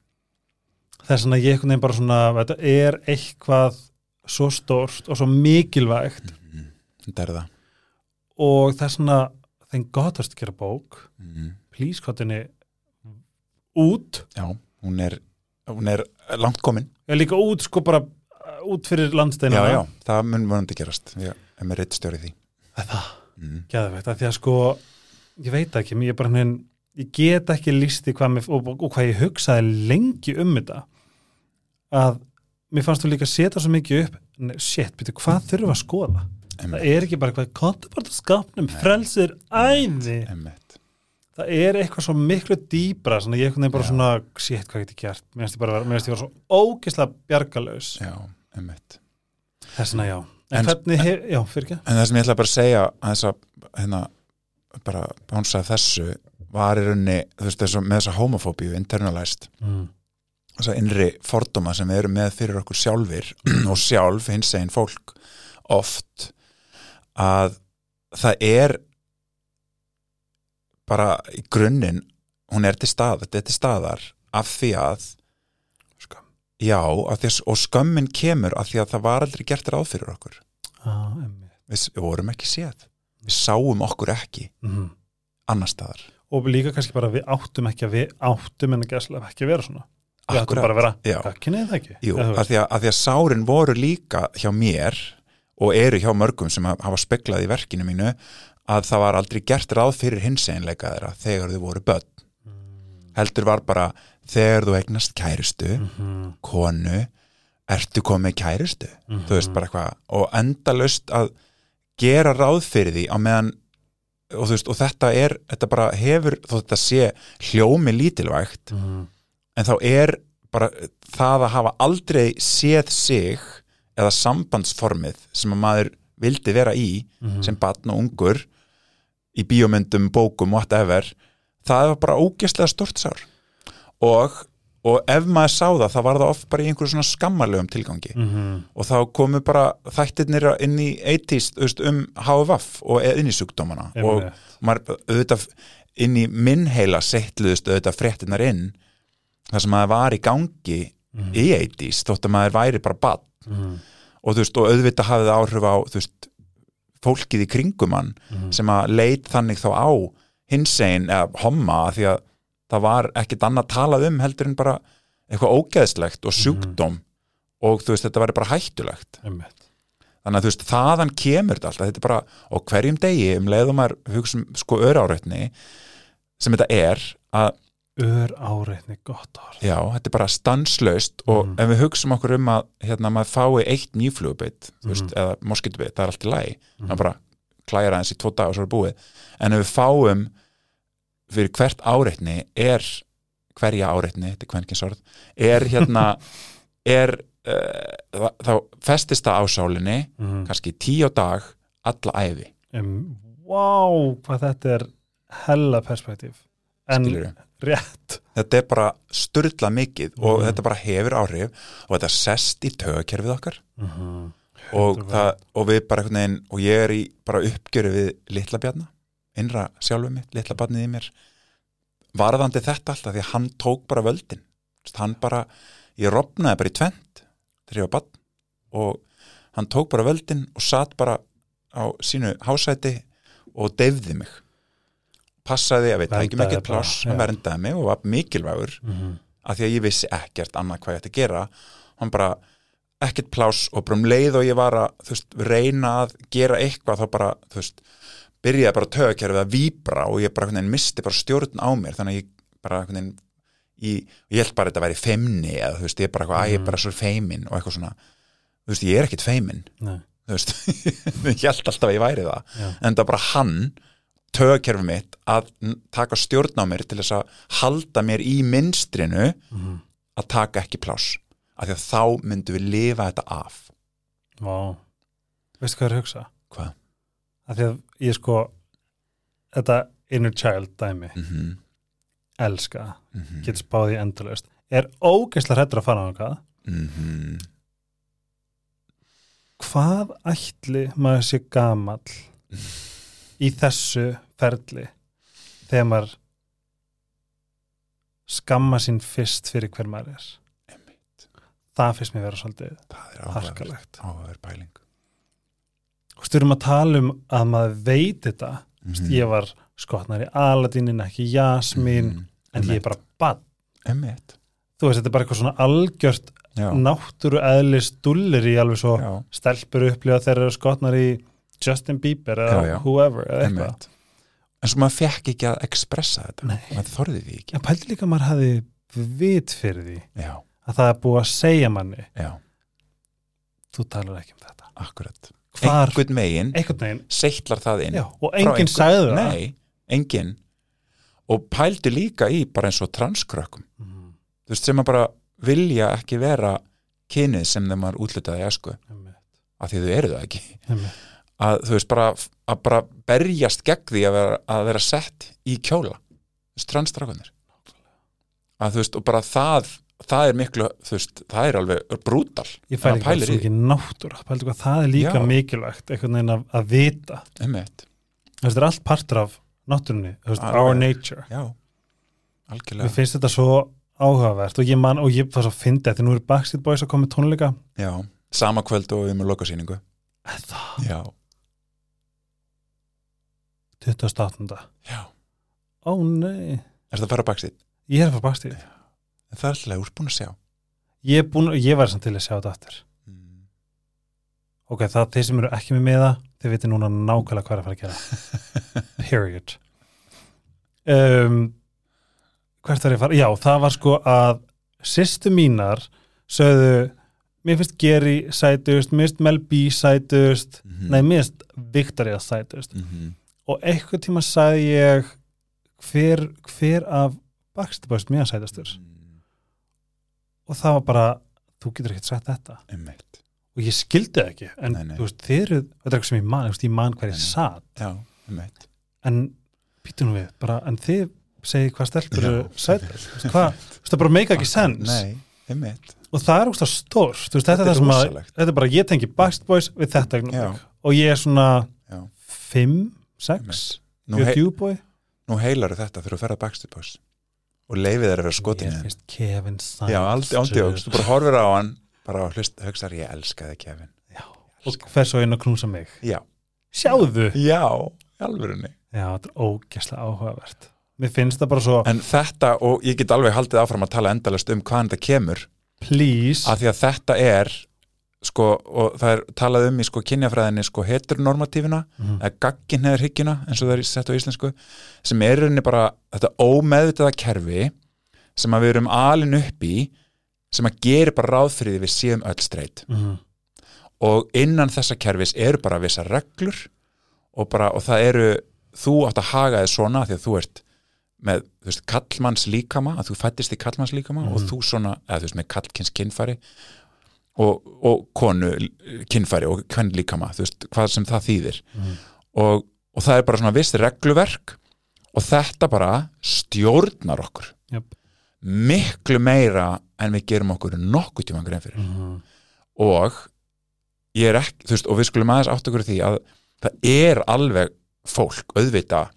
þess að ég veginn bara svona þetta er eitthvað svo stórt og svo mikilvægt. Mhm. þetta er það. Og er svona þeim gott að gera bók. Please hvað henni út. Já, hún er, hún er langt komin. Eða líka út sko bara út fyrir landsteina já, já, það mun vonandi gerast. Ég er með reittstjóri því. Það, mm. geðveitt, af því að sko ég veit ekki, ég bara henni ég get ekki listi hvað mér, og, og hvað ég hugsaði lengi um þetta að mér fannst þú líka að setja svo mikið upp Nei, shit, byrju, hvað þurfum við að skoða? Það er ekki bara hvað kontu bara skapnum, frelsir æði emmett það er eitthvað svo miklu dýbra svona ég er bara svona, shit, hvað get ég gert? Mér finnst ég bara, mér finnst ég vera svo ógislega bjargalaus já, emmett þessna já, en, En- hvernig hef, já, fyrir ekki. En það sem ég ætla bara að segja að þess að hérna, bara bánsa þessu var í rauninni, þú veist, þessu, með þessa homofóbíu internalized, mm. þessa innri fordóma sem við erum með fyrir okkur sjálfir og sjálf hins eginn fólk oft að það er bara í grunninn hún er til stað, þetta er til staðar af því að Skömm. já, af því að, og skömmin kemur af því að það var aldrei gert ráð fyrir okkur. Ah, við, við vorum ekki séð. Við sáum okkur ekki mm. annar staðar. Og líka kannski bara við áttum ekki að við áttum en ekki að ekki að vera svona. Við áttum bara að vera, hvað kynniði það ekki? Jú, af því, að, af því að sárin voru líka hjá mér og eru hjá mörgum sem hafa speklað í verkinu mínu að það var aldrei gert ráð fyrir hinseinleika þeirra þegar þau voru börn Mm. heldur var bara þegar þú eignast kæristu Mhm. konu, ertu komið kæristu Mhm. þú veist bara eitthvað og endalaust að gera ráð fyrir því á meðan og, veist, og þetta er, þetta bara hefur þó þetta sé hljómi lítilvægt mm. en þá er bara það að hafa aldrei séð sig eða sambandsformið sem að maður vildi vera í Mhm. sem batn og ungur í bíómyndum, bókum, whatever það var bara ógeðslega stort sár og, og ef maður sá það, það var það oft bara í einhverju svona skammarlegum tilgangi Mm og þá komu bara þættirnir inn í 80s þú veist, um HVF og inn í sjúkdómana og Einmitt. maður auðvitað inn í minn heila settluðust auðvitað fréttinar inn þar sem maður var í gangi Mhm. í 80s þótt að maður væri bara bad mm. og þú veist, og auðvitað hafið áhrif á þú veist, fólkið í kringum hann Mhm. sem að leit þannig þá á hinsegin eða homma því að það var ekkit annað talað um heldur en bara eitthvað ógeðslegt og sjúkdóm og þú veist, þetta væri bara hættulegt Einmitt. þannig að þú veist, þaðan kemur þetta alltaf þetta er bara, og hverjum degi um leiðum maður hugsa um sko öráreitni sem þetta er að ör áreitni gott ár já, þetta er bara stanslaust og Mhm. ef við hugsaum okkur um að hérna maður fái eitt nýflugubit þú veist, Mhm. eða moskitubit, það er allt í lagi Mhm. það bara klæjar aðeins í tvo dag og svo er búið en ef við fáum fyrir hvert áreitni er hverja áreitni, þetta er kvenkinsorð er hérna er uh, þá festist það á sálinni mm. kannski tíu dag alla æfi, um, Vá, hvað þetta er hella perspektíf en skilur rétt þetta er bara styrla mikið og Mhm. þetta bara hefur áhrif og þetta sest í tögakerfið okkar mm -hmm. og, 100%. það, og við bara einhvern veginn og ég er í bara uppgjöru við litla bjarna innra sjálfum mitt, litla barnið í mér varðandi þetta alltaf því að hann tók bara völdin hann bara, ég rofnaði bara í tvent þegar ég var barn og hann tók bara völdin og satt bara á sínu hásæti og deyfði mig passaði að við tækjum Verndaði ekkert pláss hann verndaði mig og var mikilvægur mm -hmm. af því að ég vissi ekkert annað hvað ég ætti að gera. Hann bara ekkert pláss og bara um leið og ég var að veist, reyna að gera eitthvað þá bara, veist, byrjaði bara tögakerfið að víbra og ég bara veginn misti bara stjórn á mér, þannig að ég bara veginn, ég, ég held bara að þetta væri feimni eða þú veist, ég er bara eitthvað, að ég er bara svo feimin og eitthvað svona, þú veist, ég er ekkert feimin Nei, þú veist, ég held alltaf að ég væri það. Já. en það bara hann tögakerfið mitt að taka stjórn á mér til þess að halda mér í minstrinu Mm að taka ekki pláss af því að þá myndum við lifa þetta af Vá Veistu hvað er að hugsa? hvað? Af því að ég sko þetta inner child dæmi Mm -hmm. elska, Mm -hmm. getur spáð í endalaust er ógeðslega hrættur að fara á hvað Mhm. hvað ætli maður sé gamall í þessu ferli þegar maður skamma sín fyrst fyrir hver maður er. Einmitt. það finnst mér vera svolítið það er harkalegt. Áhugaverð pæling. Og styrum að tala um að maður veit þetta. Mm mm. ég var skotnar í Aladinin ekki Jasmín, Mhm. en ég er bara bann Einmitt. þú veist, þetta er bara eitthvað svona algjört já, náttúru eðlis dullir í alveg svo já, stelpur upplifa þegar þeir eru skotnar í Justin Bieber eða Já, já. whoever eða eitthvað. En svo maður fekk ekki að expressa þetta. Nei. maður þorði því ekki. Ég pældi líka að maður hafi vit fyrir því já, að það er búið að segja manni já, þú talar ekki um þetta. Akkurat. Hvar- einhvern megin veginn, seitlar það inn já, og enginn sagði það. Nei, enginn. Og pældi líka í bara eins og transkrökkum. Mhm, þú veist sem að bara vilja ekki vera kynið sem þeim var útlitaði í esku af því þau eru það ekki. Að þú veist bara að bara berjast gegn því að vera, að vera sett í kjóla transstrákunir að þú veist og bara það það er miklu, þú veist, það er alveg brútal ég fæli Að ekki pælir svo í ekki hvað það er líka Já. mikilvægt einhvern veginn að, að vita. Þetta er allt partur af náttúrunni our nature. Já, algjörlega. Finnst þetta svo áhugavert og ég man og ég var svo fyndið þetta nú eru Backstreet Boys að koma með tónleika. Já, sama kvöld og við með lokasýningu. Það, 28. já, ó nei, er það að fara baksið ég er að fara Backstreet en það er alltaf úrbúin að sjá. Ég, búin, ég var samt til að sjá þetta aftur. Mm. ok, það þeir sem eru ekki með miða þeir viti núna nákvæmlega hvað er að fara að gera. Period. Um, hvert var ég að fara? Já, það var sko að sýstu mínar sögðu mér finnst Geri sætust, mér finnst Mel B sætust. Mhm. nei, mér finnst Victoria sætust. Mm -hmm. Og eitthvað tíma sagði ég hver, hver af Boys mér sætastur og það var bara, þú getur ekkert sagt þetta. Einmitt. Og ég skildi það ekki en Nei, nei. þú veist, eru, þetta er eitthvað sem ég man, veist, ég man hver ég satt já, en býtum við, bara, en þið segið hvað stelpur veist, það bara make ekki sens nei, og það er úrst stórt, þú veist, þetta, Þetta þetta er bara, ég tengi Backstreet Boys við þetta Já. og ég er svona Já. 5, 6 nú, ég hei, er djúbói nú heilar þetta ferð að Backstreet Boys. Og leifið þeir að vera skotin þeim finnst Kevin Sainz já, ándjóks, þú bara horfir á hann bara hlust, hugsaðar ég elskaði Kevin. Og fer svo inn að knúsa mig. Já, sjáðu? Já, alvörunni. Já, þetta er ógæslega áhugavert. Mér finnst það bara svo, en þetta, og ég get alveg haldið áfram að tala endalast um hvaðan þetta kemur. Please. Að því að þetta er sko, og það er talað um í sko kynjafræðinni sko heteronormatífina Mhm. eða gagginheðurhyggjuna eins og það er sett á íslensku sem er rauninni bara þetta ómeðvitaða kerfi sem að við erum alin upp í sem að gera bara ráð fyrir því við séum öll streit Mhm. og innan þessa kerfis eru bara vissar reglur og, bara, og það eru þú átt að haga þið svona því að þú ert með þú veist, kallmanns líkama að þú fættist í kallmanns líkama og Mhm. þú svona, eða þú veist, með kallkins kynfæri og, og konu kynfæri og hvern líkama þú veist, hvað sem það þýðir Mhm. og, og það er bara svona viss regluverk og þetta bara stjórnar okkur Jöp. miklu meira en við gerum okkur nokkuð tíma grein fyrir Mhm. og ég er ekki, þú veist, og við skulum aðeins átt okkur því að það er alveg fólk, auðvita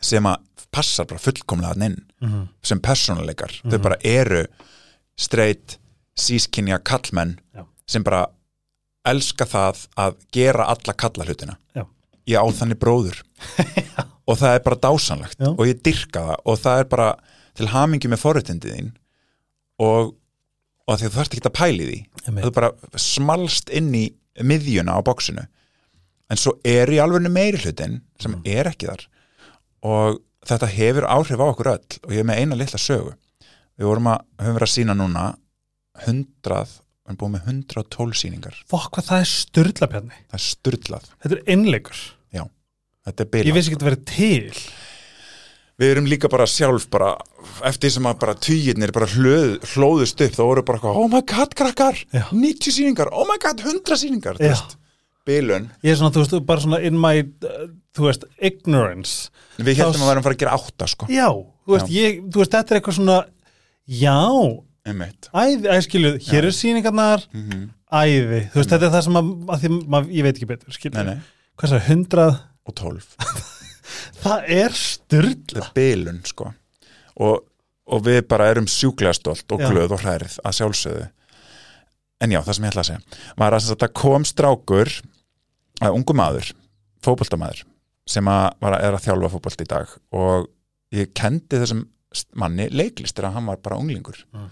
sem að passar bara fullkomlega inn Mhm. sem persónuleikar, þau Mhm. bara eru straight, sískinja kallmenn Já. sem bara elska það að gera alla kalla hlutina Já. ég á þannig bróður. Og það er bara dásanlegt Já. og ég dyrka það. Og það er bara til hamingi með forréttindið þín. Og, og því þú þarft ekki að pæli því. Einmitt. þú bara smalst inn í miðjuna á bóksinu en svo er í alveg meiri hlutin sem Mm. er ekki þar. Og þetta hefur áhrif á okkur öll. Og ég er með eina litla sögu. Við vorum að, höfum verið að sína núna 100, við erum búin með 112 síningar, fokk hvað það er styrlapjarni það er styrlað þetta er innleikur, þetta er ég bilað vissi ekki að þetta verið til. Við erum líka bara sjálf bara, eftir sem að bara tugirnir bara hlöð, hlóðust upp þá voru bara eitthvað, oh my god krakkar! Já. 90 síningar, oh my god 100 síningar þú Já. veist, bilun. Ég er svona, þú veist, bara svona in my uh, þú veist, ignorance. Við Þá heldum að værum að fara að gera átta sko. Já, þú veist, ég, þú veist, þetta er eitthvað svona já, einmitt. Æði, æskilu hér er sýningarnar, mm -hmm. æði þú veist, þetta er það sem að, að því, mað, ég veit ekki betur skilu, nei, nei, hvað er það, hundrað? Og 12 það er styrla þetta er bilun sko. Og, og við bara erum sjúklega stolt og glöð og hrærið að sjálfsögðu. En já, það sem ég ætla að segja. Var að þetta kom strákur að ungu maður, fótboltamaður sem að var að, að þjálfa fótbolt í dag. Og ég kendi þessum manni leiklistir að hann var bara unglingur. Mm.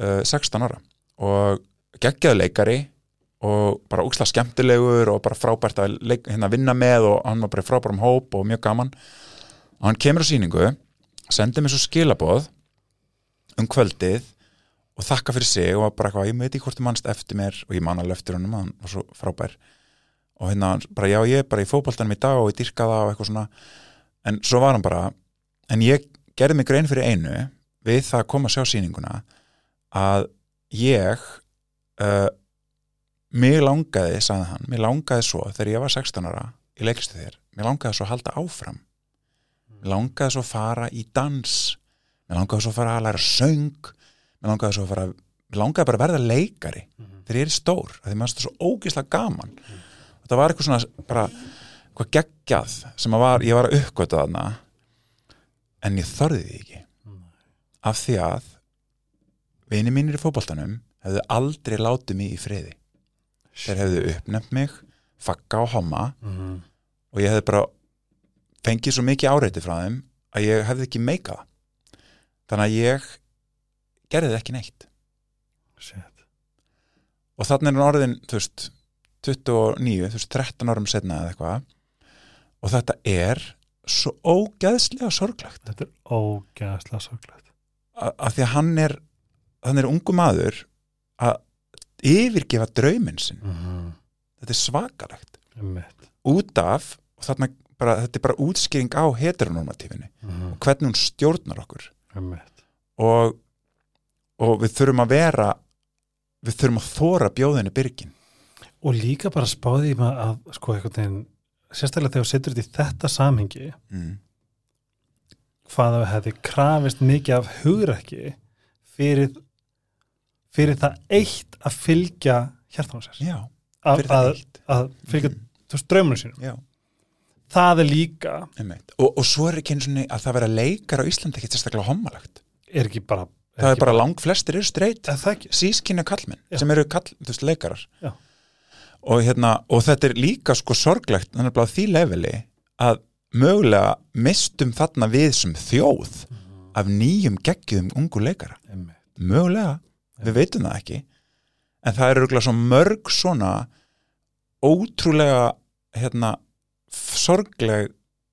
Uh, 16 ára. Og geggjaðu leikari og bara úksla skemmtilegur og bara frábært að leik, hérna, vinna með og hann var bara frábærum hóp og mjög gaman. Og hann kemur á sýningu sendi mér svo skilaboð um kvöldið og þakka fyrir sig og bara eitthvað, ég veit ekki hvort þú mannst eftir mér og ég man alveg eftir honum, hann var svo frábær. Og hérna, bara já, ég er bara í fótboltanum í dag og ég dyrka það og eitthvað svona. En svo var hann bara en ég gerði mig grein fyrir einu við það að koma að sjá sýninguna að ég uh, mig langaði, sagði hann mig langaði svo, þegar ég var 16 ára í leiklistu þér, mig langaði svo að halda áfram. Mig langaði svo að fara í dans. Mig langaði svo að fara að læra söng. Mig langaði svo að fara mig langaði bara að verða leikari þegar ég er stór, því maður er svo ógislega gaman. Þetta var eitthvað svona bara eitthvað geggjað sem var, ég var að uppgöta þarna en ég þorði því ekki. Af því að vini mínir í fótboltanum hefðu aldrei látið mig í friði. Þeir hefðu uppnefnt mig fakka og homma mm. og ég hefði bara fengið svo mikið áreiti frá þeim að ég hefði ekki meika það. Þannig að ég gerði það ekki neitt. Shit. og þannig er orðin þú veist, 29, þú veist, 13 árum setna eða eitthvað. Og þetta er svo ógeðslega sorglegt. Þetta er ógæðslega sorglegt. A- af því að hann er hann er ungu maður að yfirgefa drauminn sinn mm -hmm. þetta er svakalegt Einmitt. út af bara, þetta er bara útskýring á heteronormatífinni Mhm. og hvernig hún stjórnar okkur og, og við þurfum að vera við þurfum að þóra bjóðinu byrgin og líka bara spáði að sko eitthvað teginn sérstaklega þegar þú setur þetta í þetta samhengi mm. hvað það hefði krafist mikið af hugrekki fyrir fyrir það eitt að fylgja hjartan á sér já, að, það að, að fylgja þú veist draumunum sínum. Já, það er líka, og, og svo er ekki eins og að það vera leikar á Íslandi ekki sérstaklega hommalagt er ekki bara það er ekki bara lang flestir eru streyt er það sískynja kallmenn Já. sem eru kall, veist, leikarar. Og, hérna, og þetta er líka sko sorglegt þannig að því leveli að mögulega mistum þarna við sem þjóð af nýjum geggjum ungu leikara. Einmitt. mögulega, við veitum það ekki. En það eru svo mörg svona ótrúlega hérna sorgleg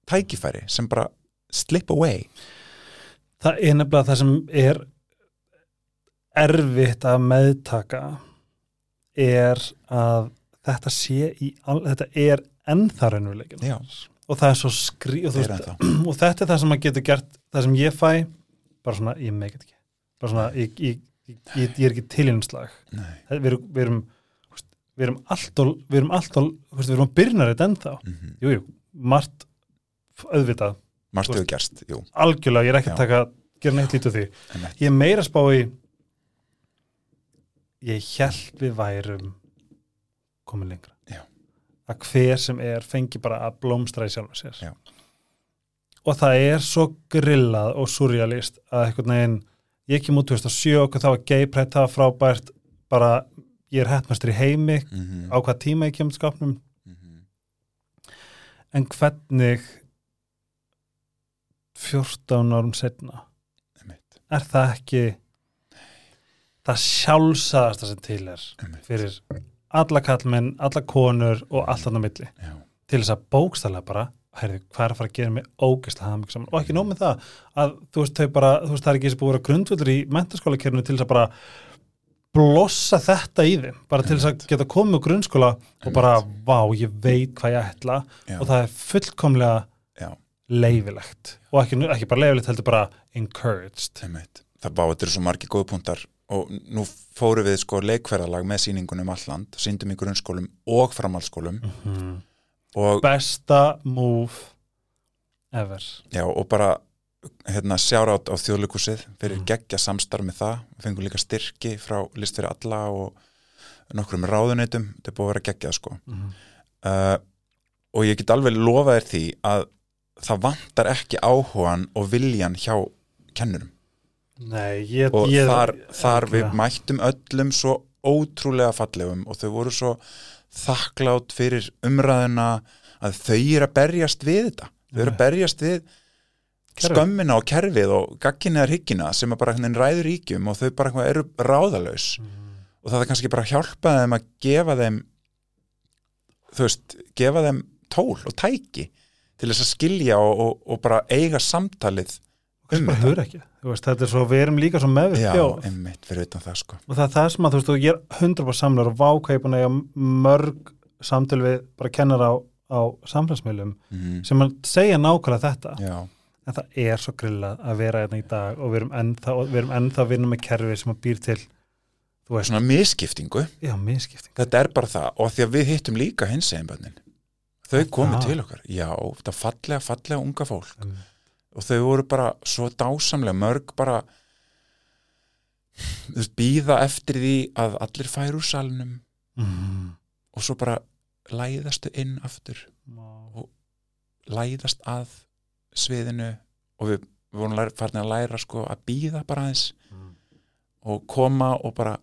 tækifæri sem bara slip away. Það er nefnilega það sem er erfitt að meðtaka er að þetta sé í al, þetta er Já. og það er svo skrí og, Þeir veist, og þetta er það sem maður getur gert það sem ég fæ, bara svona ég meikit ekki, bara svona ég, ég, ég, ég, er ekki til einslag Nei. við erum við erum, við erum alltaf við erum þú veist, við erum að byrna þetta ennþá. Mm -hmm. jú, jú, margt auðvitað, hefur gerst, jú. algjörlega, ég er ekki að taka gera neitt lítið því. Ég er meira spá í ég held við værum komin lengra. Já. að hver sem er fengi bara að blómstra í sjálfa sér. Já. og það er svo grillað og surrealist að einhvern veginn ég kem út 2007 og það var pride, það var frábært bara ég er hettmastur í heimi Mm -hmm. á hvað tíma ég kemur skapnum Mhm. en hvernig 14 árum setna einmitt, er það ekki það sjálfsagasta sem til er einmitt. fyrir alla kallmenn, alla konur og allt annað milli Já. til þess að bókstæðlega bara heyrðu, hvað er að fara að gera mig ógeðslega haming saman og ekki nóg með það að þú veist, bara, þú veist það er ekki þessi búið að vera grundvöldur í mentaskóla til þess að bara blossa þetta í þeim bara til þess að geta komið úr grunnskóla og bara, vá, ég veit hvað ég ætla Já. og það er fullkomlega Já. leifilegt og ekki, ekki bara leifilegt, heldur bara encouraged Einmitt. Það bá, þetta eru svo margir góðpuntar og nú fóru við sko leikferðalag með sýningunum alland, síndum í grunnskólum og framhaldsskólum mm. Og, besta move ever. Já, og bara hérna, sjárátt á þjóðleikusið fyrir Mhm. geggja samstarf með það. Við fengum líka styrki frá list fyrir alla og nokkrum ráðuneytum. Þetta er búið að vera geggjað sko. Mm. uh, og ég get alveg lofa þér því að það vantar ekki áhugan og viljan hjá kennurum. Nei, ég, og ég þar, þar við mættum öllum svo ótrúlega fallegum og þau voru svo þakklátt fyrir umræðina að þau eru að berjast við þetta þau eru að berjast við Kerfið. skömmina og kerfið og gagginniðar hyggina sem að bara ræður ríkjum og þau bara eru ráðalaus Mm. og það er kannski bara að hjálpa þeim að gefa þeim þú veist, gefa þeim tól og tæki til þess að skilja og, og, og bara eiga samtalið Kannski bara hugur ekki. Veist, þetta er svo, við erum líka svo meðvitt Já, einmitt, fyrir utan það sko. Og það er það sem að þú veist, og ég er 100% samlar og að eiga mörg samtöl við bara kennar á, á samfélagsmiðlum mm. sem að segja nákvæmlega þetta. Já, en það er svo grillað að vera hérna í dag og við erum ennþá, við erum ennþá að vinna með kerfi sem að býr til þú veist, svona misskiptingu. Já, miskipting þetta er bara það og því að við hittum líka hins egin bönnin þau komu það? til okkar. Já, þetta fallega, fallega unga fólk. Um, og þau voru bara svo dásamlega mörg bara býða eftir því að allir færu úr salnum. Mm, og svo bara læðastu inn aftur. Læðast að sviðinu. Og við, við vorum farin að læra sko að býða bara aðeins. Mm, og koma og bara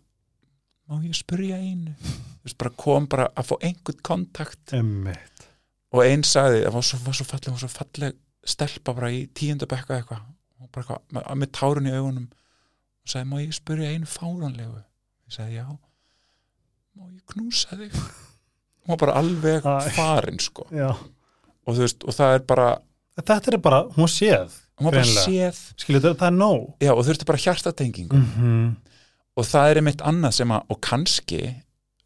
má ég spurja einu? Bara kom bara að fá einhvern kontakt. Emmitt og einn sagði, það var svo, svo falleg, var svo falleg stelpa bara í tíundabekka eitthvað. Og bara eitthvað, með, með tárun í augunum og sagði, má ég spurja einu fáránlegu? Ég sagði, já. Má ég knúsa þig? Og var bara alveg farin sko. Já. og þú veist, og það er bara þetta er bara, hún var séð hún var bara séð, skilur þetta, það er nóg. Já, og þurfti bara hjartatengingu. Mm -hmm. og það er einmitt annað sem að, og kannski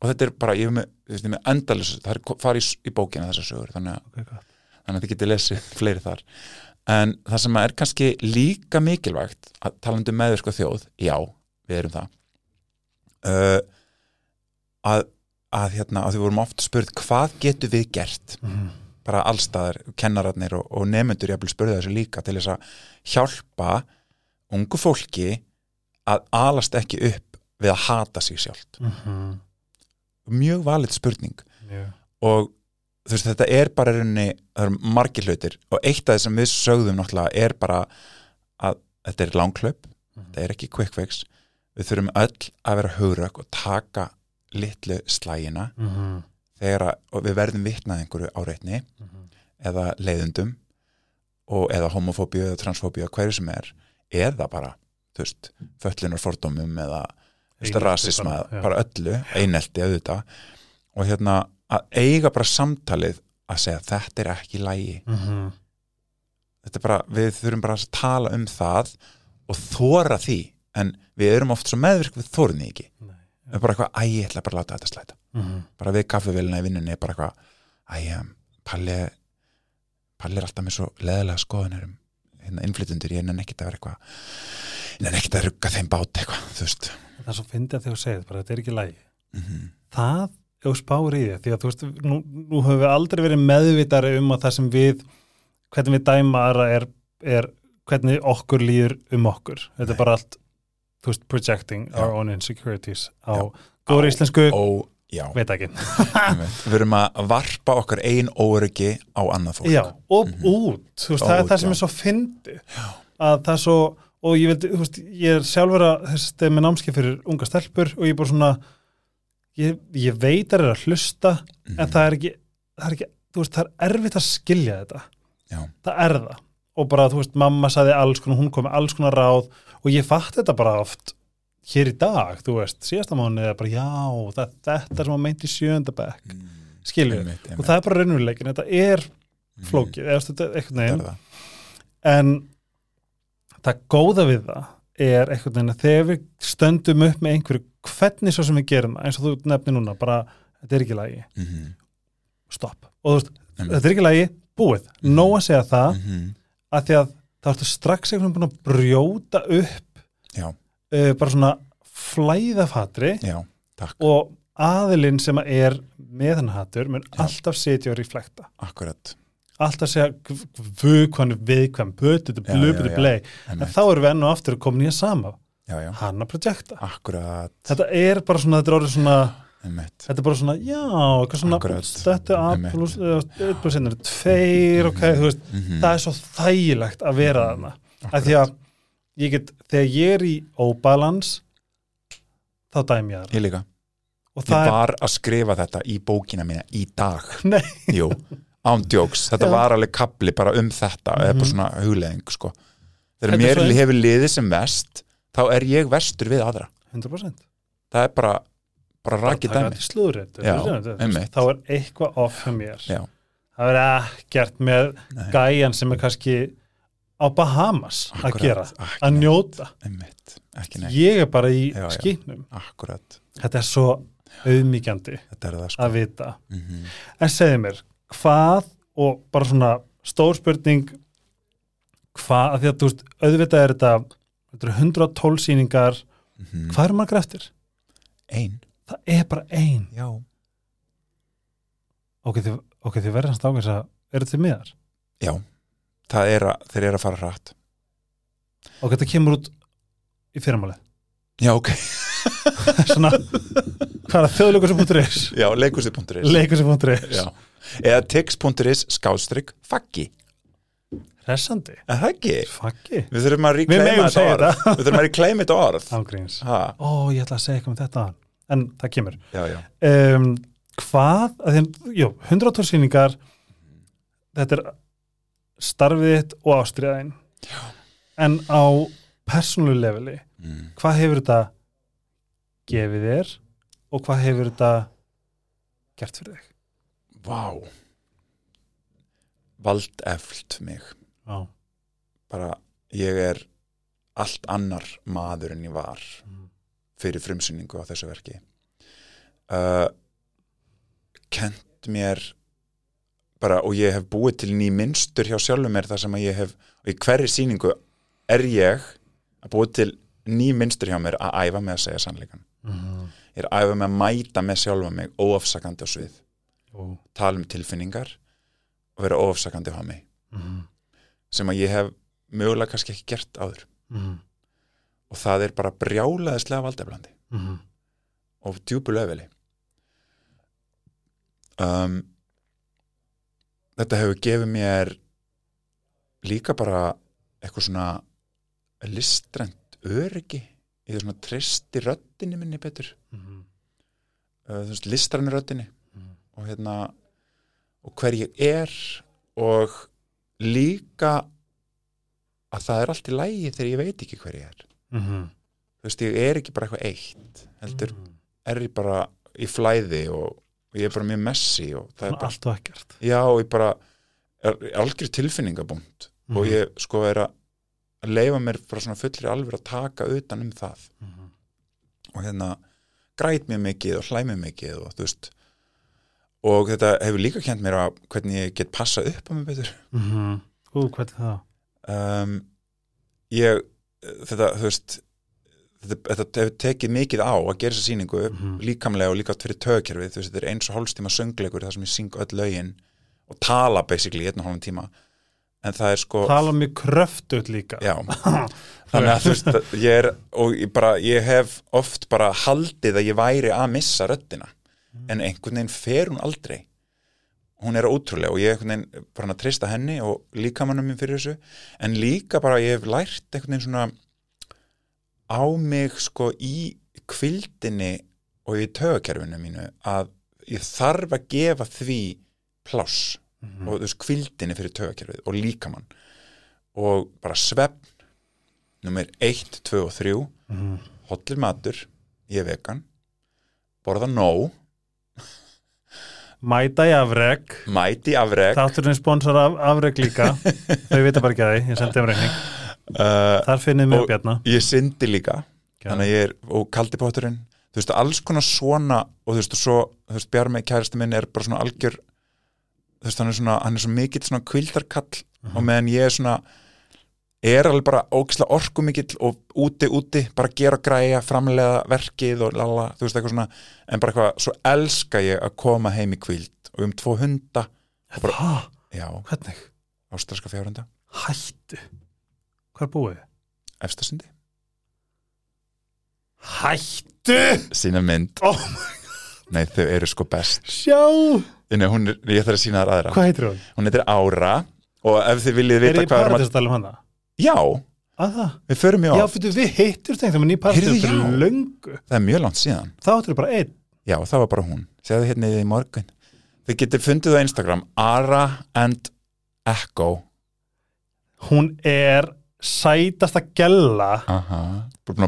og þetta er bara, ég hef með, þú veist, með endalus það er farið í, í bókina þessar sögur þannig að okay. Þannig að þið getið lesið fleiri þar en það sem er kannski líka mikilvægt að talandi um meðvirk og þjóð já, við erum það uh, að, að hérna, að við vorum oft spurð hvað getur við gert Mhm. bara allstaðar, kennararnir og, og nefnendur jafnvel spurði þessu líka til þess að hjálpa ungu fólki að alast ekki upp við að hata sig sjálft Mhm. mjög valið spurning Mjög. og þú veist þetta er bara rauninni, það eru margir hlutir og eitt af það sem við sögðum náttúrulega er bara að þetta er langklöp Mhm. þetta er ekki quick fix við þurfum öll að vera hugrök og taka litlu slægina Mhm. þegar að, við verðum vitnað einhverju áreitni Mhm. eða leiðundum og eða homofóbíu eða transfóbíu hverju sem er eða bara, þú veist, föllunar fordómum eða rasisma, bara, öllu einelti auðvitað og hérna að eiga bara samtalið að segja þetta er ekki lægi Mhm. þetta er bara, við þurfum bara að tala um það og þóra því en við erum oft svo meðvirk við þórum því ekki. Nei. við erum bara eitthvað, æ, ég ætla bara að láta þetta slæta. Mhm. bara við kaffevélina í vinnunni bara eitthvað, æ, Palli Palli er alltaf með svo leðilega skoðunir um hérna innflytundur, ég nenni ekkit að vera eitthvað ég nenni ekkit að rugga þeim bát eitthvað, þú veist. Það er svo fyndið að þegar þú segir bara þetta er ekki lægi mm það, ef þú spáir í því að þú veist, nú, nú höfum við aldrei verið meðvitari um að það sem við hvernig við dæma aðra er, er hvernig okkur líður um okkur. Þetta er bara allt þú veist, projecting Já. our own insecurities á góður íslensku, já, veit ekki. Við erum að varpa okkar ein óryggi á annað fólk. Já, og Mhm. út, þú veist, það er það sem já. er svo fyndið. Að það er svo, og ég veit, veist ég er sjálfur að þess að með námskeið fyrir unga stelpur og ég er bara svona ég, ég veit að það er að hlusta Mhm. en það er ekki, það er ekki veist, það er erfitt að skilja þetta Já. það er það og bara, þú veist, mamma saði alls konar, hún kom með alls konar ráð og ég fatt þetta bara oft hér í dag, þú veist, síðasta mánu er bara, já, það, þetta sem að meint í sjöndabæk, Mm. skilju og það er bara raunveruleikin, þetta er Mhm. flókið, eða þetta er eitthvað neginn en það góða við það er eitthvað að þegar við stöndum upp með einhverju, hvernig svo sem við gerum eins og þú nefnir núna, bara þetta er ekki lagi, Mhm. stopp og þú veist, Einmitt. þetta er ekki lagi, búið Mhm. nóg að segja það, Mhm. að því að þá ertu strax einhvern veginn búin að brjóta upp uh, bara svona flæðafatri já, og aðilinn sem er með hann hattur mun alltaf setja og reflekta akkurat alltaf segja vökvann viðkvæm, já, já. blei. En þá erum við enn og aftur að sama. Já, já, hann að projekta. Akkurat. Þetta er bara svona, þetta er orðið svona einmitt. þetta er bara svona, já, svona Akkurat. þetta er er tveir, ok, þú veist Mhm. það er svo þægilegt að vera þarna. Af því að ég get, þegar ég er í óbalans þá dæmi ég það ég líka. Ég var að skrifa þetta í bókina mína í dag. Nei, Jú, ándjóks, þetta Já. var alveg kapli bara um þetta, eða Mhm. svona hugleðing sko. Þegar mér svo ein- hefur liðið sem vest þá er ég vestur við aðra. 100% það er bara, bara rakið dæmi. þá er eitthvað off hjá mér. Já, það er ekkert með nei, gæjan sem er kannski á Bahamas að Akkurat, gera, ekki að njóta. Einmitt, ég er bara í Já, já. skýtnum. Akkurat, þetta er svo auðmíkjandi sko. að vita. Mm en segðu mér, hvað og bara svona stór spurning hvað, því að þú veist auðvitað er þetta, þetta eru 112 sýningar, -hmm. hvað eru margar eftir? Ein, það er bara ein. Já. Ok, þið, okay, þið verðast ákveðs að eru þið miðar? Já, það er að, þeir eru að fara hratt. Ok, þetta kemur út í fyrramáli Já, ok, svona, hvað er það þjóðleikursi.is já, leikursi.is leikursi.is Já, eða tix.is skástrygg faggi, resandi, er það ekki? faggi? Við þurfum að megum þetta orð. Við þurfum að reclaima þetta orð. Ángríns, ha, ó, ég ætla að segja eitthvað um þetta. En það kemur. Já, já, um, hvað, að þeim, jú, 112 sýningar þetta er starfið þitt og ástriðaðin en á persónulegu leveli mm. hvað hefur þetta gefið þér og hvað hefur þetta gert fyrir þig? Vá. Vald eflt mig. Já, bara, ég er allt annar maður en ég var Mm. fyrir frumsynningu á þessu verki. Uh, kent mér bara, og ég hef búið til ný minnstur hjá sjálfum mér þar sem að ég hef og í hverri sýningu er ég að búið til ný minnstur hjá mér að æfa með að segja sannleikan ég er að æfa með að mæta með sjálfa mig óafsakandi á svið Ó. tala um tilfinningar og vera óafsakandi á mig sem að ég hef mögulega kannski ekki gert áður Mhm. og það er bara brjálaðislega valdeflandi Mhm. og djúpu löfili um, þetta hefur gefið mér líka bara eitthvað svona listrænt öryggi í því svona tristi röddinni minni betur Mhm. uh, röddinni Mhm. Og hérna og hver ég er og líka að það er allt í lægi þegar ég veit ekki hver ég er Mhm. þú veist, ég er ekki bara eitthvað eitt heldur er ég bara í flæði og, og ég er bara mjög messi og það er bara, allt og ekkert já, og ég bara er algjör tilfinningabúnd og Mhm. ég sko er að leifa mér bara svona fullri alveg að taka utan um það Mhm. og hérna græt mér mikið og hlæ mér mikið og þú veist og þetta hefur líka kent mér að hvernig ég get passa upp á mig betur Mhm. Ú, hvernig það? um, ég þetta, þú veist þetta, þetta hefur tekið mikið á að gera þessa sýningu Mhm. líkamlega og líka fyrir tögkerfið þú veist, þetta er eins og hálfstíma söngleikur þar sem ég syng öll lögin og tala basically einn og hálfum tíma en það er sko Tala mjög kröftut líka já, þannig að þú veist ég er, og ég bara, ég hef oft bara haldið að ég væri að missa röddina, en einhvern veginn fer hún aldrei. Hún er ótrúlega og ég einhvern veginn bara að treysta henni og líkamannum minn fyrir þessu. En líka bara ég hef lært einhvern veginn svona á mig sko í kvildinni og í tögakerfinu mínu að ég þarf að gefa því pláss Mhm. og þú veist kvildinni fyrir tögakerfið og líkamann. Og bara svefn nummer 1, 2 og 3 Mhm. hotlir matur, ég er vegan. Borða nóg, Mæta í afreg mæti afreg Þátturinn sponsor af afreg líka. Þau vita bara ekki að því, ég sendi um reikning. Uh, Þar Og- og Bjarna. ég syndi líka. Þannig að ég er, og kaldi potturinn. Þú veist, alls konar svona og þú veist, og svo, þú veist, Bjarmi kærasti minn er bara svona algjör þú veist, hann er svona, hann er svo mikill svona kvildarkall og meðan ég er svona er alveg bara ógislega orku mikill og úti, úti, bara gera græja framlega verkið og lala þú veist, eitthvað svona, en bara eitthvað svo elska ég að koma heim í kvild og um tvo hunda, bara- já, Hvernig? ástraska fjárhunda. Hættu. Hvað er búið? efstasundi, Hættu! Sína mynd. Oh nei, þau eru sko best. Sjá! Nei, hún er, ég þarf að sína þar aðra. Hvað heitir hún? hún heitir Ára og ef þið viljið Er vita hvað erum að paradís að tala um hana? Já, það? við förum mjög Já, oft fyrir við þegar ég paradís Heyrðu, fyrir já. löngu. Það er mjög langt síðan. Þá áttur bara einn. Já, það var bara hún, segðu hérna í morgun. Þið getið fundið á Instagram Ara and Echo. Hún er sætasta gella. Aha,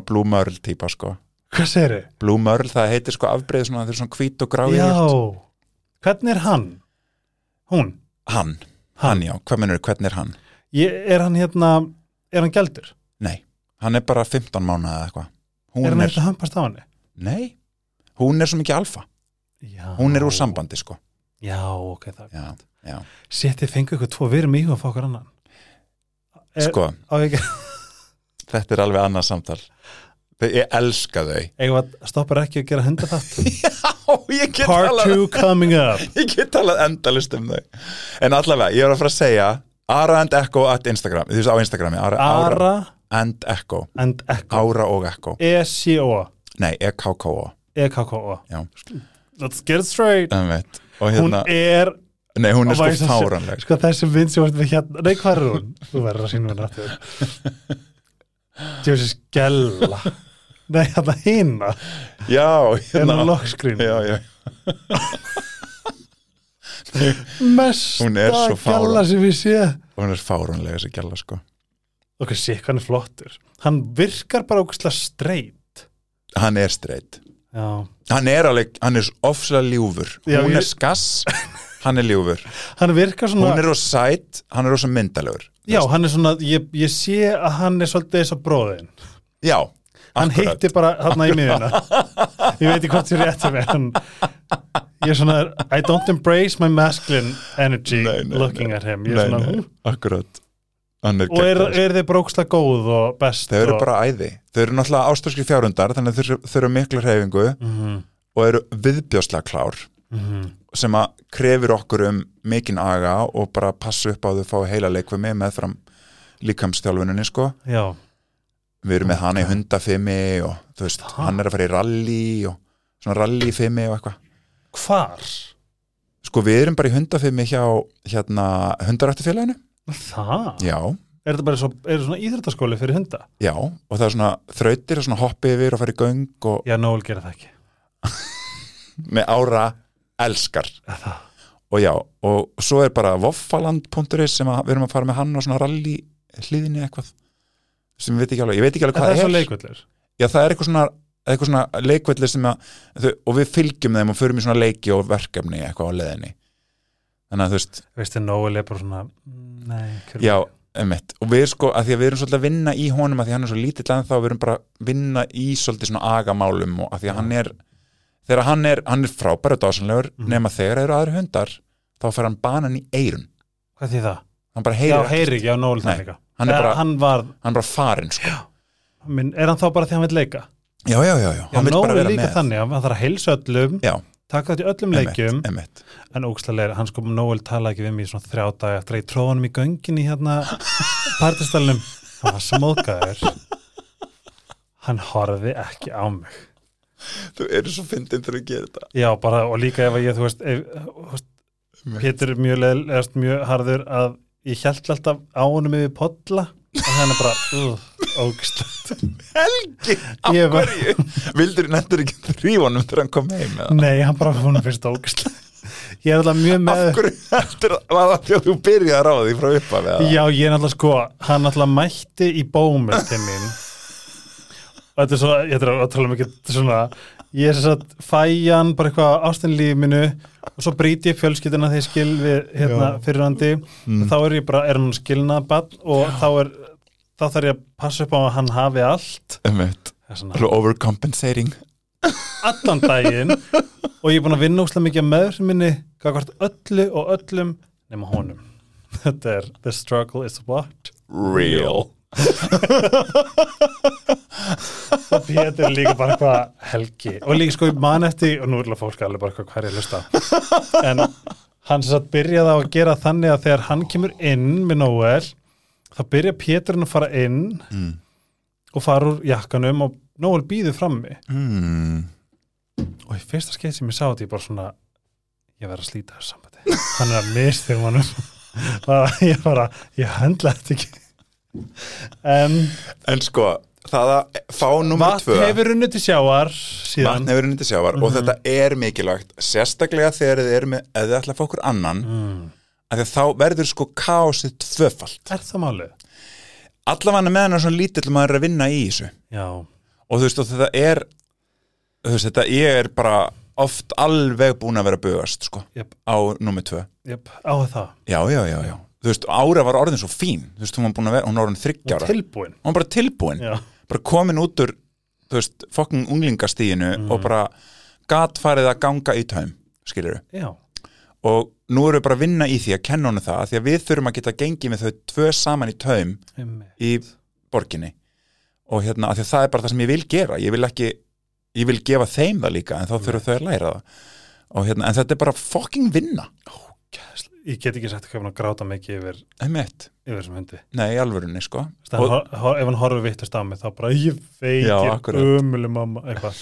Blue Merle típa sko. Hvað segir þið? Blue Merle, það heitir sko afbreið svona, þeir eru svona hvít og gráði Já. Hvernig er hann? Hún? hann, hann já, hvað mennur, hvernig er hann? Ég, er hann hérna Er hann gældur? nei, hann er bara 15 mánuða eða eitthvað. Er hann eitthvað hampast á henni? nei hún er svo mikið alfa, Já. Hún er úr sambandi sko. Já, ok, það er já, já, Séttið fengu ykkur tvo, við erum í að fá okkur annan? Er- sko. Þetta er alveg annað samtal. Ég elska þau. Að stoppar ekki að gera hunda þátt já, ég get Part talað 2 coming up. Ég get talað endalist um þau. En allavega, ég er að fara að segja Ara and Echo at Instagram. Þú veist á Instagrami, Ara, Ara and Echo. and Echo. Ára og Echo, E-C-O nei, E-K-K-O E-K-K-O Let's get it straight. Og Hún hérna, er nei, hún er sko fáranleg Sko þessi mynd sem varst við hérna Nei, hvað er hún? Þú verður að sína hún aftur. Djósi skella. Nei, hérna hina. Já, Hérna hérna. lockskrín já, já, Mesta er gæla sem við sé. Hún er fáranleg þessi gæla sko. Ok, sík, hann er flottur. Hann virkar bara ógustlega straight. Hann er straight. Já. Hann er alveg, hann er ofslega ljúfur. Já, hún ég- er skass, hann er ljúfur. Hann virkar svona hún er rosa sæt, hann er rosa myndalegur. Já, hann er svona, ég, ég sé að hann er svolítið eins og bróðin já, Hann akkurat. hitti bara hann í miðuna Ég veit ekki hvort þið rétt sem er hann ég er svona, I don't embrace my masculine energy Nei, nei, looking nei. at him. Er svona, nei, akkurat. Er og er, sko. er þið bróksla góð og best Þau eru og, bara æði. Þau eru náttúrulega ástöskir fjárundar þannig að þau eru- miklu hreyfingu mm og eru viðbjóslega klár -hmm. sem að krefir okkur um mikinn aga og bara passa upp á að þau fá heila leikfumi með fram líkamstjálfuninni sko. Já, við erum með hana í hundafimi og þú veist, Ha? hann er að fara í rally og svona rallyfimi og eitthvað hvar? sko við erum bara í hundafimi hjá hérna hundarættufélaginu það? já, er þetta bara svo, er svona íþrættaskóli fyrir hunda? já og það er svona þrautir og svona hoppi yfir og fara í göng og já, Nóel gera það ekki með ára elskar það? og já, og svo er bara voffaland.is sem við erum að fara með hann á svona rally hliðinni eitthvað sem við veit ekki alveg, ég veit ekki alveg það hvað er svo er. leikvöldur já það er eitthvað svona, eitthvað svona leikvelli sem að, þau, og við fylgjum þeim og förum í svona leiki og verkefni eitthvað á leðinni þannig að þú veist, veistu, Nóel er bara svona mm, nei, hver- já, emitt og við sko, að því að við erum svolítið að vinna í honum að því að hann er svo lítill en þá við erum bara að vinna í svolítið svona agamálum og að því að hann er þegar hann er, hann er frábæri og dásanlegur Mhm. nema þegar eru aðri hundar þá fer hann banan í eirun hvað því það? Hann bara já, heyrir ekkert. heyri ekki á líka hann hann var, hann bara farin sko. minn, er hann þá bara því hann vil leika? já, já, já, já, já, hann bara er vera líka með. þannig, hann þarf að heilsa öllum já, taka þetta í öllum leikjum. emitt, emitt. en ógstlega hann sko Nóel talaði ekki við í svona þrjá dag eftir að ég tróð honum í göngin í hérna partistalunum hann var smókaður. Hann horfði ekki á mig. Þú eru svo fyndin þegar þú gerir þetta. Já bara og líka ef að ég þú veist, ef, Pétur er mjög, mjög harður að ég held alltaf á honum yfir podla og hann er bara uh, ógstlega Helgi, af Ég var- hverju? Vildur nættur ekki þrývonum þegar hann kom heim eða? nei hann bara hún fyrst ógstlega ég er alltaf mjög af með hverju heldur var það því að þú byrjaði á því frá uppa við Já, ég er náttúrulega sko, hann náttúrulega mætti í bómul til mín. Og þetta er svo, ég ætla að tala mikið svona, ég er svo að fæjan bara eitthvað ástinlífi minu og svo brýti ég fjölskyldina þegar ég skil við hérna Já. fyrirhandi Mm. þá er ég bara, er hann skilnað bann og þá er, þá þarf ég að passa upp á að hann hafi allt. Svo overcompensating. Allan daginn. Og ég er búin að vinna úslega mikið með þessu minni, gagvart öllu og öllum nema honum. Þetta er, the struggle is what? Real og Pétur er líka bara eitthvað helgi. Og líka sko mann eftir og nú er fólk alveg bara hvað er ég að lusta en hann sagt byrjaði á að gera þannig að þegar hann kemur inn með Noel þá byrja Péturinn að fara inn mm. og fara úr jakkanum og Noel býður frammi. Mm. og í fyrsta skeið sem ég sá þetta ég bara svona ég verð að slíta þessu sambandi. Hann er að mista þér mannum ég bara, ég höndla þetta ekki en en sko, það að fá vatn tvö hefur runnið til sjáar síðan. Vatn hefur undir sjávar og þetta er mikilvægt sérstaklega þegar þið eru með eða ætla að fá okkur annan mm. að þá verður sko kaosið tvöfalt. Er það málið? allavega með hann er svona lítill maður er að vinna í þessu. Já, og þú veist og þetta er þú veist þetta ég er bara oft alveg búin að vera að bugast sko jöp, á nummer tvö. Jöp, á það. Já já já já þú veist ára var orðin svo fín. Þú veist hún var búin að vera hún var orðin þryggjára tilbúin. Hún var bara tilbúin. Já, bara komin út úr þú veist fokkin unglingastíinu og bara gat farið að ganga í taum skilur já, og nú erum við bara að vinna í því að kenna honum það því að við þurfum að geta gengið með þau tvö saman í taum í borginni. Og hérna, því að það er bara það sem ég vil gera. Ég vil ekki, ég vil gefa þeim það líka en þá þurfum þau að læra það. Og hérna, en þetta er bara fucking vinna. Gæsla. Ég get ekki sagt að gráta mikið yfir, einmitt, yfir þessum hundi nei, alvörunni sko. Þannig, og, hor, Ef hann horfir vittast á mig þá bara ég akkurat. ömuleg mamma eitthvað.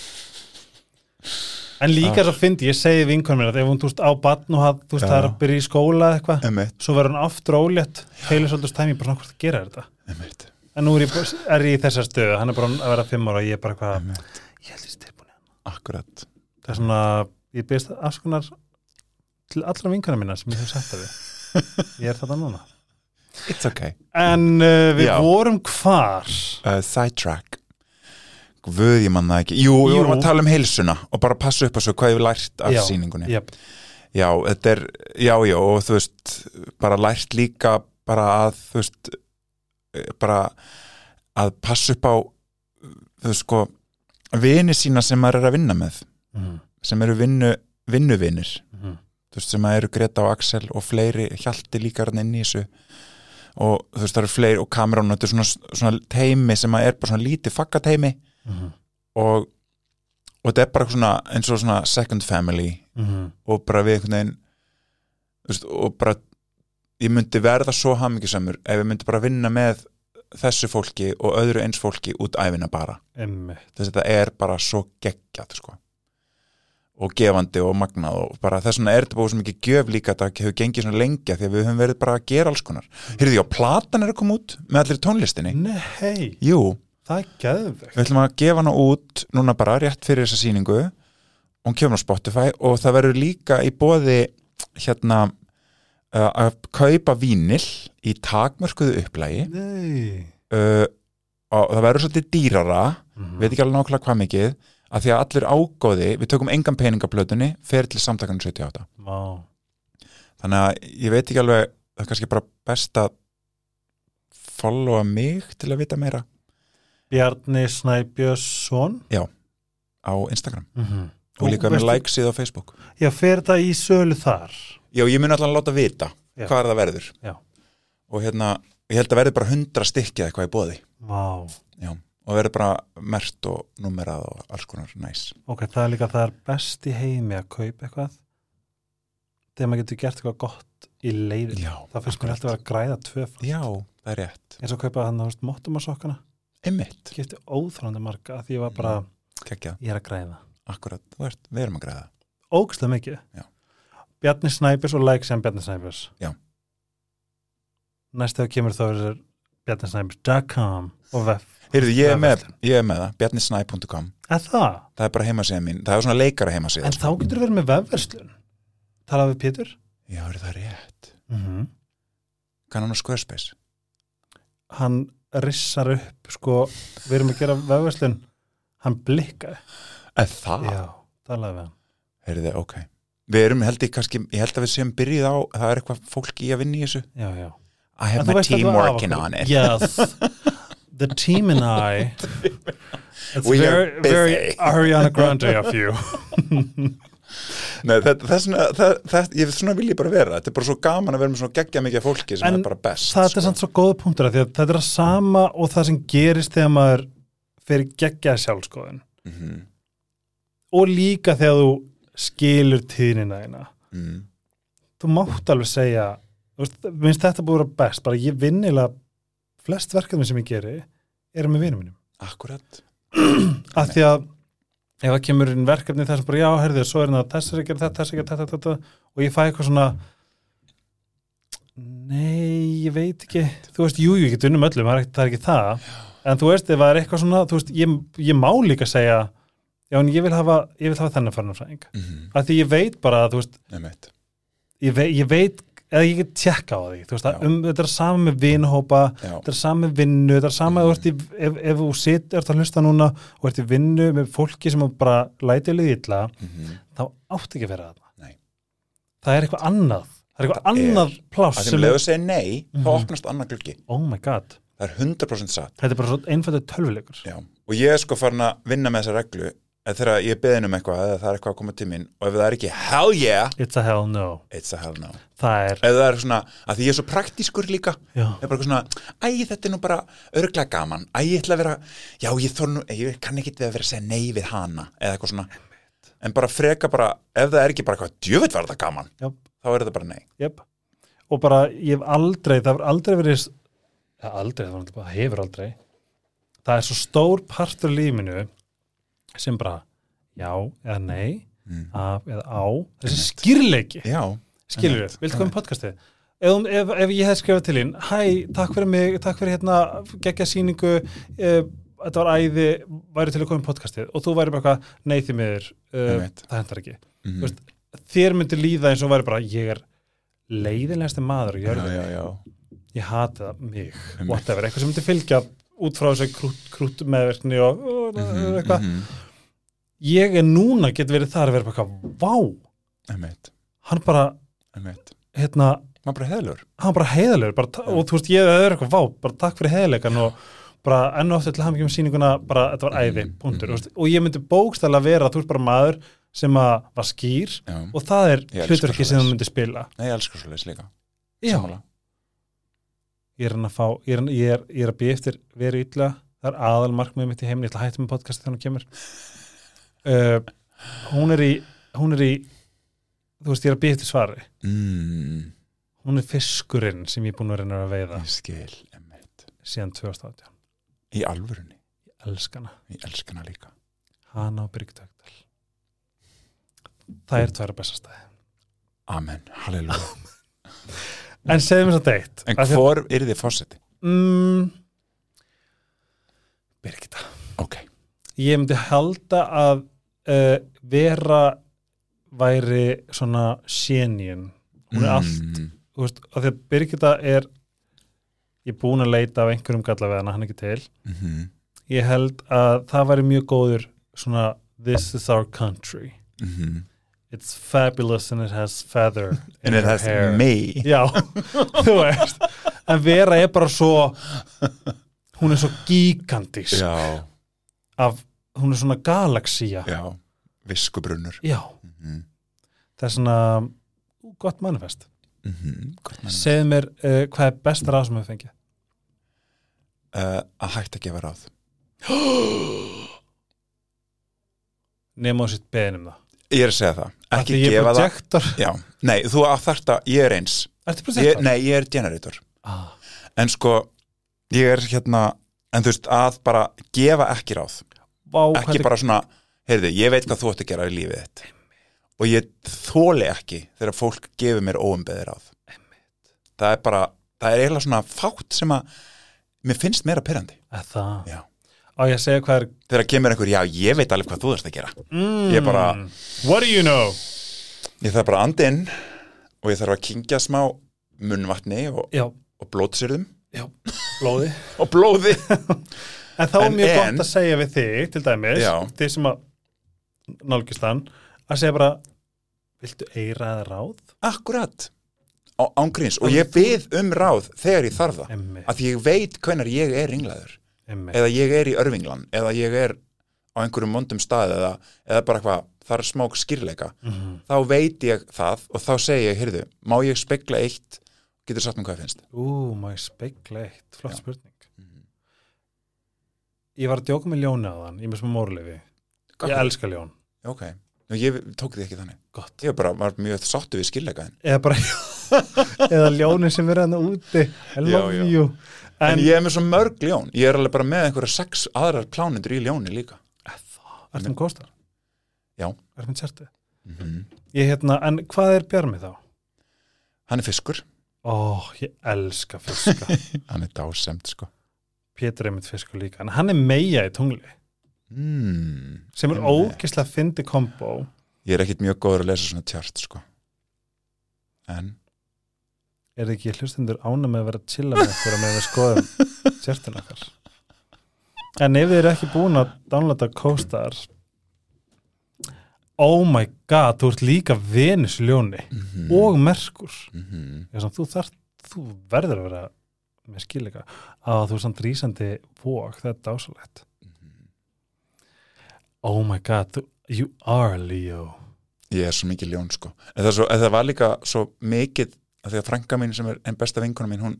En líka svo fyndi, ég segi vinkonum mér að ef hún túst á batn og veist Já. það er að byrja í skóla eða eitthvað svo verður hann aftur ólétt heilu svolítið stæmi, bara svona hvort að gera þetta? Einmitt, en nú er ég, er ég í þessar stöðu hann er bara að vera fimm ára og ég er bara hvað einmitt. ég held þessi tilbúin í hann akkurat. Það er svona, ég byrst afskonar til allra vinkana mína sem ég hef sagt það við. Ég er þetta núna. It's okay. En uh, við Já. vorum hvar? Uh, sidetrack. Guð, ég man það ekki. Jú, við Jú. vorum að tala um heilsuna og bara passa upp á svo hvað ég hef lært af Já, sýningunni. Jep, Já, þetta er, já, já, og þú veist, bara lært líka bara að, þú veist, eh, bara að passa upp á, þú veist, sko, vini sína sem maður er að vinna með, mm. sem eru vinnu vinnuvinir. Mhm. Þú veist, sem að eru Greta og Axel og fleiri hjalti líka hann inn í þessu og þú veist, það eru fleiri og Cameron og þetta er svona, svona teimi sem að er bara svona lítið fakkateimi Mhm. og, og þetta er bara svona eins og svona second family Mhm. og bara við einhvern veginn veist, og bara ég myndi verða svo hamingisamur ef ég myndi bara vinna með þessu fólki og öðru eins fólki út æfina bara þess að þetta er bara svo geggjað sko. Og gefandi og magnað og bara þess vegna er þetta búið svo mikið gjöf líka þetta hefur gengið svona lengja því að við höfum verið bara að gera alls konar. Heyrðu, já, platan er að koma út með allir tónlistinni. Nei, Jú, það er geðvegt við ætlum að gefa hana út núna bara rétt fyrir þessa sýningu. Og hún kemur á Spotify og það verður líka í boði hérna uh, að kaupa vínil í takmörkuðu upplægi Nei. Uh, og það verður svolítið dýrara. Mhm. veit ekki alveg nákvæmlega hvað mikið að því að allir ágóði, við tökum engan peningaplötunni fer til samtakanum 78 Vá. þannig að ég veit ekki alveg það er kannski bara best að followa mig til að vita meira. Bjarni Snæbjörnsson? Á Instagram. Mm og líka með likesið á Facebook. Já, fer það í sölu þar? Já, ég mun allan að láta vita Já. hvað er það verður. Já. og hérna, ég held að verður bara hundra stykki eða eitthvað í bóði Vá, Já. Og verður bara mert og numerað og alls konar næs. Ok, það er líka það er best í heimi að kaupa eitthvað þegar maður getur gert eitthvað gott í leiðin Já, það finnst mér alltaf að vera að græða tvöfald Já, það er rétt. Eins og kaupa hann á mótumarsokkana Einmitt, skipti óþránandi marga að því ég var bara, kekja, ég er að græða. Akkurat, ert, við erum að græða. Ógstlega mikið. Já. Bjarni Snæbjörns og like sem Bjarni Snæbjörns. Já. næst þegar kemur þá er bjarnisnæbjörns.com og vef Heyrðu, ég er með, ég er með það, bjarnisnæ.com það? það er bara heimasíða mín, það er svona leikara heimasíða En þá getur verið með vefverslun. Talað við Pétur. Já, er það rétt? Mm -hmm. Kann hann á Squarespace? Hann rissar upp sko, við erum að gera vefverslun. Hann blikkaði. Eða það? Já, talaði við hann. Heyrðu, ok. Við erum, held ég kannski, ég held að við séum byrjuð á það er eitthvað fólki í að vinna í þessu. Já, já. I have En þú my team working on it. Yes The team and I It's We are very, very. Ariana Grande of you. Nei, það, það, er svona, það, það, ég svona vil ég bara vera. Þetta er bara svo gaman að vera með svona geggja mikið af fólki sem En er bara best Það sko. er samt svo góða punktur að því að þetta er að sama og það sem gerist þegar maður fer geggja sjálfskoðun Mhm, og líka þegar þú skilur tíðnina þína. Mm, þú mátt alveg segja þú veist, minnst þetta búið að vera best. Bara ég vinnilega flest verkefni sem ég geri eru með vinum mínum. Akkurat. Af því að ef það kemur inn verkefni þar sem bara já, herðu, svo er það þessar ekki þetta, þessar ekki þetta, þetta og ég fæ eitthvað svona nei, ég veit ekki. Þú veist, jú, jú, ég get unnum öllum, það er ekki það, er ekki það. en þú veist, ef það er eitthvað svona veist, ég, ég má líka segja já, en ég vil hafa, ég vil hafa þennan farnafræðing mm -hmm. af því ég veit bara, þú veist, ég veit, ég veit eða ég get tjekka á því, veist, um, þetta er sama með vinhópa, Já, þetta er sama með vinnu, þetta er sama, Mhm. þú veist, í- ef, ef þú sitt, ert að hlusta núna og ert í vinnu með fólki sem bara læti liði illa, mm þá átt ekki að vera það. Það er eitthvað annað, það er eitthvað Það er. annað pláss að sem er, að segja nei þá Mhm. opnast annar gluggi oh my god, það er 100% satt þetta er bara svo einfaldur tölvuleikur. Og ég er sko farin að vinna með þessa reglu að þegar ég beðin um eitthvað eða það er eitthvað að koma til mín og ef það er ekki hell yeah! It's a hell no. it's a hell no. Það er, ef það er svona, að því ég er svo praktískur líka. Það er bara svona, æ, þetta er nú bara örglega gaman, æ, ég ætla að vera já, ég, þor, nú, ég kann ekki við að vera að segja nei við hana, eða eitthvað svona. En bara freka bara, ef það er ekki bara eitthvað djöfitt var þetta gaman, já, þá er þetta bara nei. Jöp. Og bara, ég hef aldrei, það hefur aldrei verið, ja, aldrei, það það hefur aldrei. Það er svo stór partur lífinu sem bara, já eða nei, mm. af eða á, þessi Einmitt. skýrleiki. Einmitt, við, viltu koma í podcastið? Ef, ef, ef ég hef skrifað til hinn hæ, takk fyrir mig, takk fyrir hérna geggja sýningu eh, þetta var æði, væri til að koma í podcastið? Og þú væri bara eitthvað, nei því miður uh, það hendar ekki. Mm. Þú veist, þér myndi líða eins og væri bara ég er leiðilegasti maður já, ég hata mig. Whatever, eitthvað sem myndi fylgja út frá þessu krút, krút meðverkni og uh, Mhm, eitthvað. mhm. ég er núna get verið þar að vera bara eitthvað, vá. Hann bara, hérna maður bara heðlur hann bara ta- og þú veist, ég er eitthvað, vá, bara takk fyrir heiðalegan og bara enn og aftur til hann ekki með sýninguna bara, þetta var æði, Mhm, punktur. mm og ég myndi bókstæla vera, þú veist bara maður sem að var skýr já. og það er hlutverki sem þú myndir spila. Nei, ég elskar svo leis líka. Já, Sammála. Ég er að fá ég er, ég er, ég er að býja eftir verið illa. Það er aðal markmið mitt í heimni, ég ætla að hætta með podcasti þegar hún kemur. Uh, hún er í hún er í þú veist, ég er að býja eftir svari. Mm, hún er fiskurinn sem ég er búin að reyna að veiða skil, emmeit síðan 2018, Í alvörunni, ég elskana ég elska hana líka. Hana og Byrgdögdal það er tværa bestastæði Amen, halleluja en segjum þess að deitt. En hvor er þið fórseti? mm, Birgitta. Ok, ég myndi halda að uh, vera væri svona sénien hún er allt, mm, þú veist, af því að Birgitta er ég er búin að leita af einhverjum galla við hana, hann ekki til. Mm, ég held að það væri mjög góður svona this is our country. Mm, it's fabulous and it has feather And it has hair. me. Já, þú veist. En vera er bara svo hún er svo gigantísk Já, af, hún er svona galaxía. Já, viskubrunnur já, mm, það er svona ú, gott manifest. Mm, segðu mér uh, hvað er besta ráð sem við fengið? Uh, Að hætta að gefa ráð. Nema á sitt beðinum það Ég er að segja það, ekki því ég er gefa það projektor? Já, nei, þú að þarft að, ég er eins. Ertu ég, projektor? Nei, ég er generator. Ah, En sko, ég er hérna En þú veist, að bara gefa ekki ráð. Vá, hvað Ekki er- bara svona, heyrðu, ég veit hvað þú ætti að gera í lífið þitt. Og ég þóli ekki þegar fólk gefur mér óumbeðið ráð. Það er bara, það er eiginlega svona fátt sem að Mér finnst meira pyrrandi Er það? Já. Á ég að segja hvað er Þegar kemur einhver, já, ég veit alveg hvað þú þarfst að gera. Mm, Ég bara- what do you know? Ég þarf bara að anda inn Og ég þarf að kingja smá munnvatni og, og blótsyrðum já, blóði. Og blóði. En þá er mjög gott að segja við þig, til dæmis, Já. þið sem að nálgist hann, að segja bara, viltu eira eða ráð? Akkurat. Ángríns og ég bið um ráð þegar ég þarf það. Emmi, að ég veit hvenar ég er ringlaður emmi. eða ég er í örvinglan eða ég er á einhverjum mondum stað eða, eða bara eitthvað, það er smá skýrleika Mhm. þá veit ég það og þá segi ég, heyrðu, má ég spekla eitt getur sagt mér hvað finnst Ú, má ég speikla eitt, flott Já. spurning. Mhm. Ég var að djóka með þann, ég er með smá mórlefi. Ég elska ljón. ok, Nú, ég tók því ekki þannig Gott. ég bara var mjög sáttu við skýrleikaðin Eða bara, eða ljóni sem er hann úti. I Já, love já. you. En, En, ég er með svo mörg ljón ég er alveg bara með einhverja sex aðrar plánundur í ljóni líka Ertu með kostar? Já. Ertu með tjertið? mm Ég hérna, en hvað er Bjarmi þá? hann er fiskur Ó, ég elska fiska. hann er dásemt sko Pétur er mitt fiskur líka. En hann er meia í tungli. mm. sem er ógislega fyndi kombo Ég er ekkit mjög góður að lesa svona tjart sko. En er þið ekki hlustendur ána með að vera að chilla með okkur að með við skoðum sértin okkar? En ef þið eru ekki búin að downloada CoStar oh my god þú ert líka venusljóni mm og merkur -hmm. Ég samt, þú, þarf, þú verður að vera með skilika að þú er samt rísandi vók, það er dásalegt oh my god þú, you are Leo. Ég er svo mikið ljón sko. en, það svo, en það var líka svo mikið að því að frænka mín sem er einn besta vinkona mín hún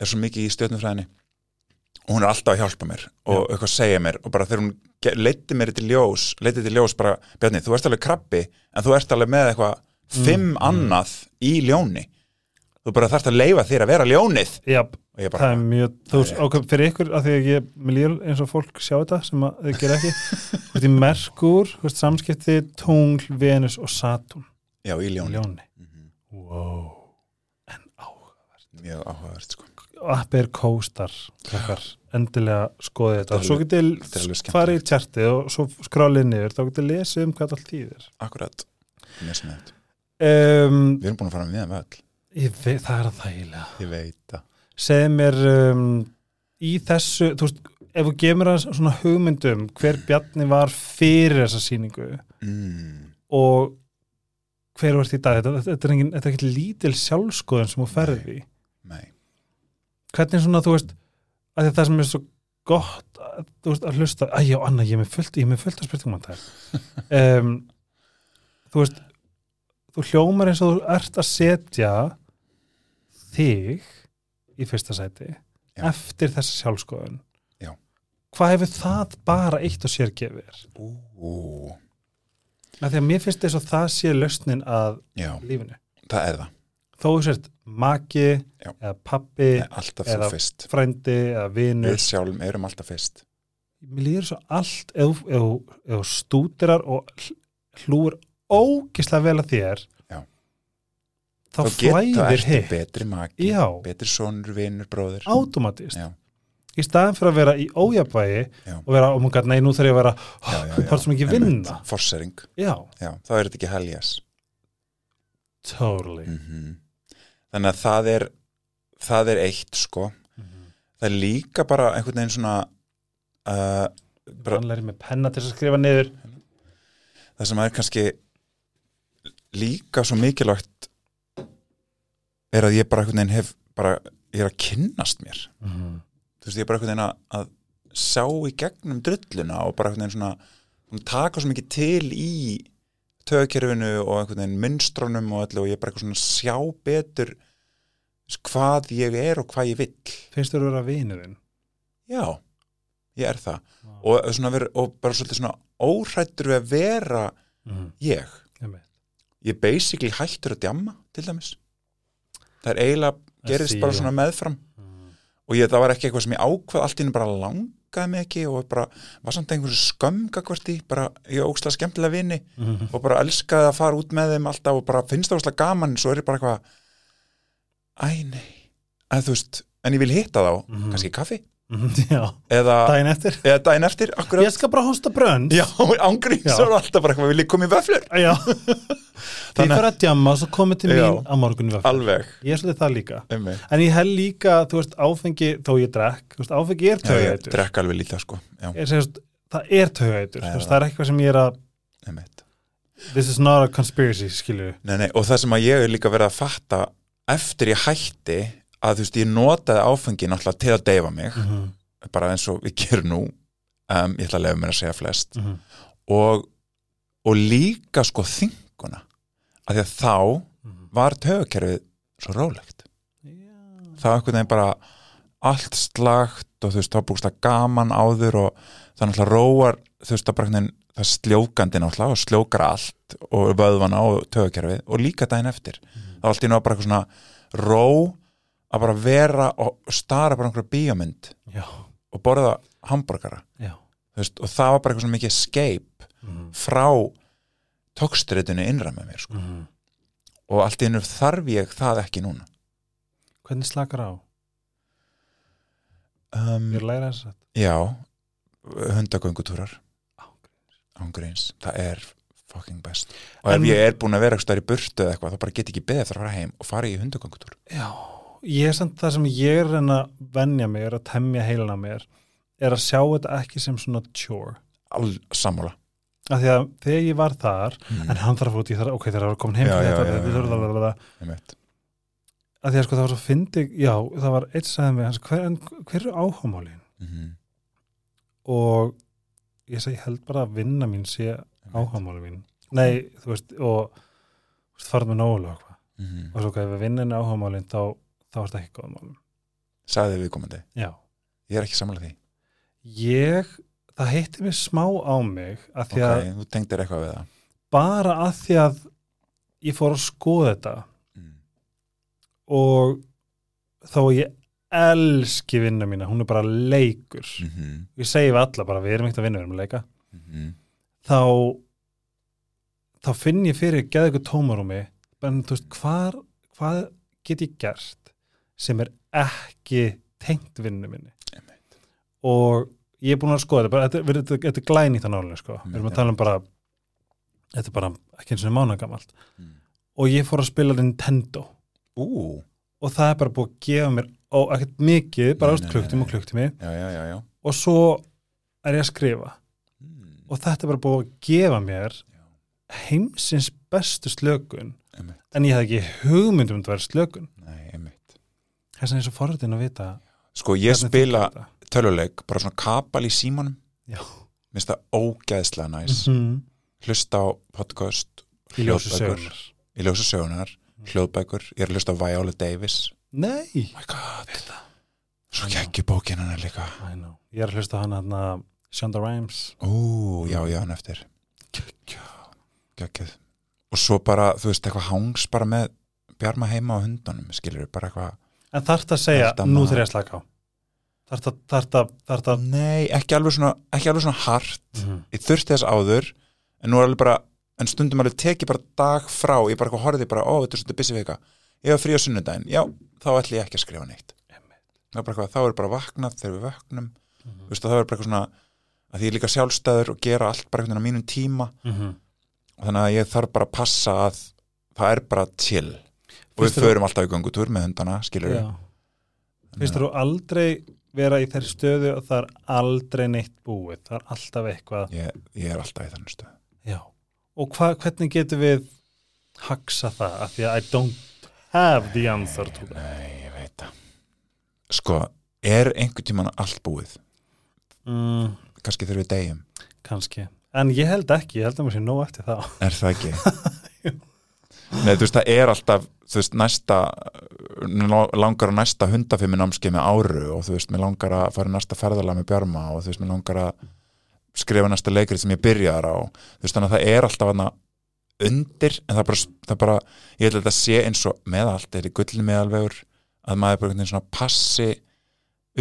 er svo mikið í stjórnufræðinni og hún er alltaf að hjálpa mér og eitthvað segja mér og bara þegar hún leiddi mér til ljós leiddi til ljós bara, Bjarni, þú ert alveg krabbi en þú ert alveg með eitthvað fimm annað í ljóni. Þú bara þarft að leifa þér að vera ljónið. Jáp, og ég það er mjög, þú Nei. ok, fyrir ykkur að því að ég, mér líður eins og fólk sjá þetta sem að þau gera ekki. Þú veist, í Merkur, samskipti Tungl, Venus og Saturn. Já, í ljóni ljóni. Wow. En á, mjög áhugavert sko. app er kóstar krakkar, endilega skoði þetta. Þetta er svo getið þetta farið í tjartið og svo skrálið niður, þá getið lesið um hvað allt þýðir. Akkurat. Mjög sniðut. um, við erum búin að fara með við veit, það er að þægilega. Ég veit það. Segð mér um, í þessu, þú veist, ef gefur mér að svona hugmyndum hver Bjarni var fyrir þessa sýningu mm. og hver þú ert í dag þetta, þetta er engin, þetta er ekki lítil sjálfskoðun sem þú ferði í nei hvernig svona, þú veist, að það sem er svo gott að, þú veist, að hlusta, að já, Anna, ég er með fullt ég er með fullt að spurningum að það um, þú veist þú hljómar eins og þú ert að setja þig í fyrsta sæti Já. eftir þessa sjálfskoðun Já. hvað hefur það bara eitt og sér gefið þér? Af því að mér finnst þess að það sé lausnin að já, lífinu. Það er það. Þó þú sért maki Já. eða pappi, Nei, alltaf þú eða fyrst. frændi eða vinur. Við sjálfum erum alltaf fyrst. Mér líður svo allt ef þú- ef þú- ef þú stúdirar og hl- hlúir ógislega vel að þér Já. þá Þá get- þá flæðir ertu hitt. betri maki, Já. betri sonur, vinur, bróður automatist Já, í staðan fyrir að vera í ójafvægi Já. og vera, oh my god, nei, nú þarf ég að vera það er svo mikið vinna. Forsering, já, já, þá er þetta ekki heljas. Totally. Mm Þannig að það er það er eitt sko. Mhm. það er líka bara einhvern veginn svona uh, bara, hann læri með penna til að skrifa niður. Það sem er kannski líka svo mikilvægt er að ég bara einhvern veginn hef bara, ég er að kynnast mér þú veist, ég er bara einhvern veginn að, sjá í gegnum drulluna og bara einhvern veginn svona hún taka svo mikið til í tögkerfinu og einhvern veginn munstrónum og öllu og ég er bara eitthvað svona sjá betur hvað ég er og hvað ég vill. Finnst þú að vera vinurinn? Já, ég er það. Og, svona ver, og bara svolítið svona óhrættur við að vera mm. ég. Ég er basically hættur að djamma til dæmis. Það er eiginlega gerist bara svona meðfram. Og ég, það var ekki eitthvað sem ég ákvað allt í henni bara langaði mig ekki og bara var samt einhversu skömmgakvart í bara ég ókslega skemmtilega vini Mhm. og bara elskaði að fara út með þeim alltaf og bara finnst það ókslega gaman svo er ég bara eitthvað æ nei, en þú veist en ég vil hitta þá, Mhm. kannski í kaffi já, eða, daginn eftir. Eða daginn eftir akkurat, ég skal bara hosta brönd já, ángríns Já. og alltaf bara eitthvað, vil ég koma í vöflur já. því fyrir að djamma og svo komið til mín á morgun í vöfflu alveg, ég er svolítið það líka. Mig en ég held líka, þú veist, áfengi þó ég drekk, þú veist, áfengi er ég tögætur drekka alveg líka sko. Er, segist, það er tögætur, þú veist, það. er eitthvað sem ég er að um mitt this is not a conspiracy, skilju Nei, nei, og það sem að ég er líka verið að fatta eftir ég hætti að þú veist, ég notaði áfengi náttúrulega til að deyfa mig, mm -hmm. bara eins og við gerum nú. Um, ég ætla að lefa mér að segja flest. Mm -hmm. og, og líka sko þinguna að því að þá var tögakerfið svo rólegt. Það var einhvern veginn bara allt slagt og þú veist, þá búist það gaman áður og það náttúrulega róar þú veist, það bara einhvern veginn það sljókandi náttúrulega og sljókar allt og vöðvana og tögakerfið og líka daginn eftir. Það var allt í nú bara eitthvað svona ró að bara vera og stara bara einhverja bíómynd já, og borða hambúrgara og það var bara eitthvað mikið escape mm frá tókstritinu innra með mér sko. -hmm. og allt í einu þarf ég það ekki núna. Hvernig slakar á? um, ég læra þess að já hundagöngutúrar. Ángríns, það er fucking best. Og En- ef ég er búin að vera eitthvað í burtu eða eitthvað, þá bara get ekki beðið eftir að fara heim og fara í hundagöngutúr. Já, ég er samt það sem ég er að venja mig, er að temja heilina mér er að sjá þetta ekki sem svona chore all sammála af því að þegar ég var þar mm. en hann þarf út í þar, ok, þegar það var komin heim Já, já, þetta, já, þetta, þetta, þetta, þetta, að því að sko það var svo fyndi já, það var eitt sagði mig, hans, hver, hver er áhámálin? Mhm. og ég segi, held bara að vinna mín sé áhámálin mín nei, þú veist, og þú veist, farð með nógulega eitthvað Mhm. og svo ef við vinnin áhámálin þá, þá er þetta ekki góð málum. Sagði við komandi, já, ég er ekki sammála því. Ég það heitti mig smá á mig að því að ok, þú tengdir eitthvað við það. bara að því að ég fór að skoða þetta. Mm. og þá ég elski vinna mína, hún er bara leikur. Mm segi við alla bara, við erum ekkert að vinna, við erum að leika. -hmm. þá þá finn ég fyrir geða ykkur tómarúmi en þú veist, hvað get ég gert sem er ekki tengt vinnu minni Einmitt. og ég er búin að skoða bara, þetta, þetta, þetta, þetta er glæn í það nálega sko. við erum að tala um bara þetta er bara ekki eins og mánagamalt Mm. og ég fór að spila Nintendo ú, og það er bara búið að gefa mér ó, ekkert mikið, bara ást nei, og já. og svo er ég að skrifa Mm. og þetta er bara búið að gefa mér heimsins bestu slökun Einmitt. en ég hef ekki hugmynd um að vera slökun Nei, þess vegna er svo forritin að vita Sko ég spila töluleik, bara svona kapal í símanum. Minnst það ógeðslega næs. Mhm. hlusta á podcast í ljósu sögunar í ljósa sögunar, hljóðbækur. Ég er að hlusta á Viola Davis. Nei, oh my god, svo kekki bókin hann líka. I know. Ég er að hlusta hann að Shonda Rhimes. Ú, já, já, hann eftir. Geggjuð. Og svo bara, þú veist, eitthvað hangs bara með bjarma heima á hundunum skilur bara eitthvað En þarft að segja, nú þegar ég að slaka á. Þarft að, þarft að, þarft að nei, ekki alveg svona, ekki alveg svona hart. Mhm. ég þurfti þess áður en nú er alveg bara, en stundum alveg teki bara dag frá, ég bara horfði bara, ó, þetta er svolítið busy vika, ég var frí á sunnudaginn já, þá ætli ég ekki að skrifa neitt. Það er bara þá er bara vaknað þegar við vöknum, Mhm. þú veist, og það er bara eitthvað svona að því ég er líka sjálfstæður og gera allt bara einhvern veginn á mínum tíma. Mhm. og þannig að ég þarf bara að passa að það er bara chill og við förum alltaf í göngutúr með hundana, skilur við. Finnst þú aldrei vera í þeirri stöðu og það er aldrei neitt búið? Það er alltaf eitthvað ég, ég er alltaf í þannig stöð Já. og hva, hvernig getum við haksa það? Af því að I don't have the answer to that. Nei, ég veit það. Sko, er einhvern tímann allt búið? Mm, kannski þegar við deyjum? Kannski, en ég held ekki ég held að mér sé nóg eftir þá. Er það ekki? Nei, þú veist, það er alltaf þú veist, næsta langar að næsta hundafimmi námskeið með áru og þú veist, mér langar að fara næsta ferðalag með bjarma og þú veist, mér langar að skrifa næsta leikrið sem ég byrjar á. Þú veist, þannig að það er alltaf hana undir, en það bara, það bara ég held að þetta sé eins og með allt er í gullni meðalvegur að maður bara einhvern veginn svona passi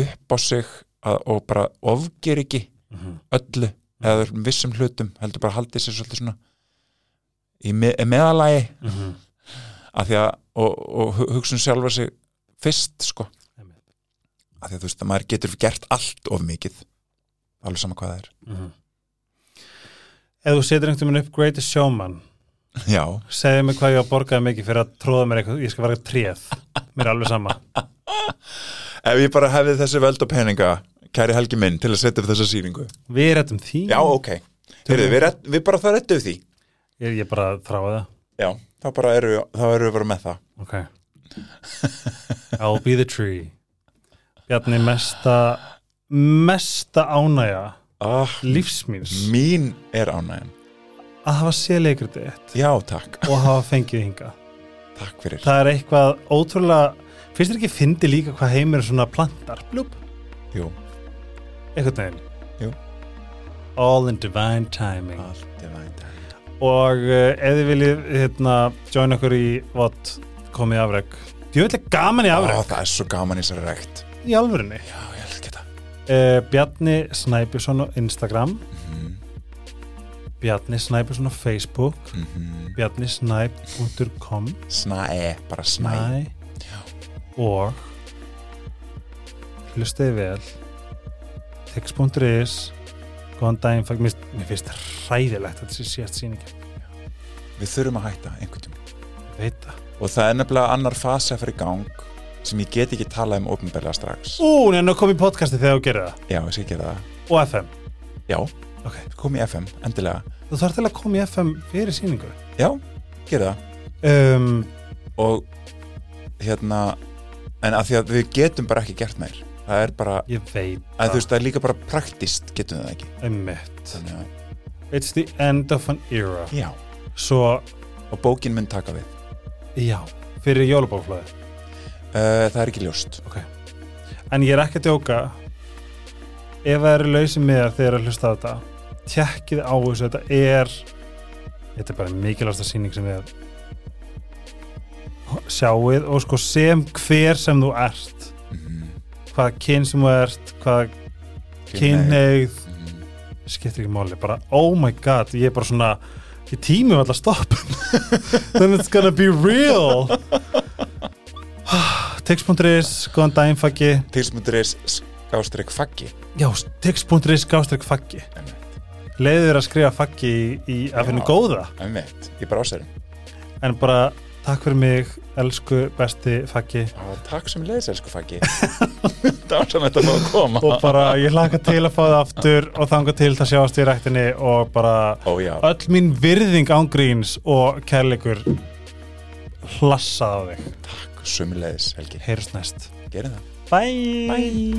upp á sig að, og bara ofger ekki mm öllu eða öllum vissum hlutum heldur bara haldið sér svolítið svona í me meðalagi -hmm. af því að og, og hu- hugsun sjálfa sig fyrst sko. Af því að þú veist að maður getur gert allt of mikið. Alveg sama hvað það er. Mhm. ef þú setur einhvern veginn upp Greatest Showman já, segðu mig hvað ég á að borgaði mikið fyrir að tróða mér eitthvað, ég skal vera tréð. Mér er alveg sama. Ef ég bara hefði þessi völd og peninga kæri Helgi minn til að setja upp þessa sýningu. Við erum því. Já, ok, Heyrðu, við, við bara það rettum því ég, ég bara þráði það. Já, þá bara eru við, þá eru við bara með það. Ok. I'll be the tree. Bjarni mesta mesta ánægja ah, lífsmýns mín er ánægjan. Að hafa séð leikrið þitt. Já, takk, og hafa fengið hinga takk fyrir. Það er eitthvað ótrúlega finnst þér ekki fyndi líka hvað heimur er svona plantar? Blúp, Jú, einhvern veginn. Jú. all in divine timing. Allt er vænt og uh, ef þið viljið hérna, join okkur í vott komið afreg ég vil ekki gaman í afreg það er svo gaman í þessari rekt. Í þetta. Uh, Bjarni Snæbjörnsson á Instagram. Mm Bjarni Snæbjörnsson á Facebook. -hmm. bjarnisnæb.com Snæ, bara snæ. Snæ. Og hlustiði vel. Text.is góðan daginn, fæk, mér, finnst það ræðilegt að þessi síðast sýning Við þurfum að hætta einhvern tíma. Ég veit það. Og það er nefnilega annar fara í gang sem ég get ekki talað um ofinberlega strax. Ú, en það kom í podcasti þegar þú gerir það. Já, ég skal gera það. Og FM Já, Ok. kom í FM, endilega. Þú þarf til að koma í FM fyrir sýningu. Já, gera það. Um, Og hérna En að því að við getum bara ekki gert meir Það er bara, ég veit að þú veist, það er líka bara praktist getum við það ekki? Einmitt. Þannig að, it's the end of an era. Já. Svo, Og bókin mun taka við. Já, fyrir jólabóflöði uh, Það er ekki ljóst. En ég er ekki að djóka. Ef það eru lausið miðar þegar að hlusta á þetta tjekkið á þessu, þetta er þetta er bara mikilvægsta sýning sem við sjáið. Og sko sem hver sem þú ert hvaða kyn sem þú ert hvaða kynneigð skiptir ekki máli, bara oh my god ég er bara svona, ég tími um alltaf stopp then it's gonna be real. Tix.is góðan daginn faggi. Tilsmunduris skástrík faggi. Já, tix.is gástrík faggi. Leiður að skrifa faggi í, í að finna góða. Einmitt, í bráserum en bara takk fyrir mig elsku besti faggi. Takk sem leiðis, elsku faggi. Það var sem þetta fá að koma. Og bara ég hlaka til að fá það aftur og þanga til það sjáast í ræktinni og bara Ó öll mín virðing ángríns og kærleikur hlassað á þig. Takk sem leiðis, Helgi. Heyrst næst. Bye. Bye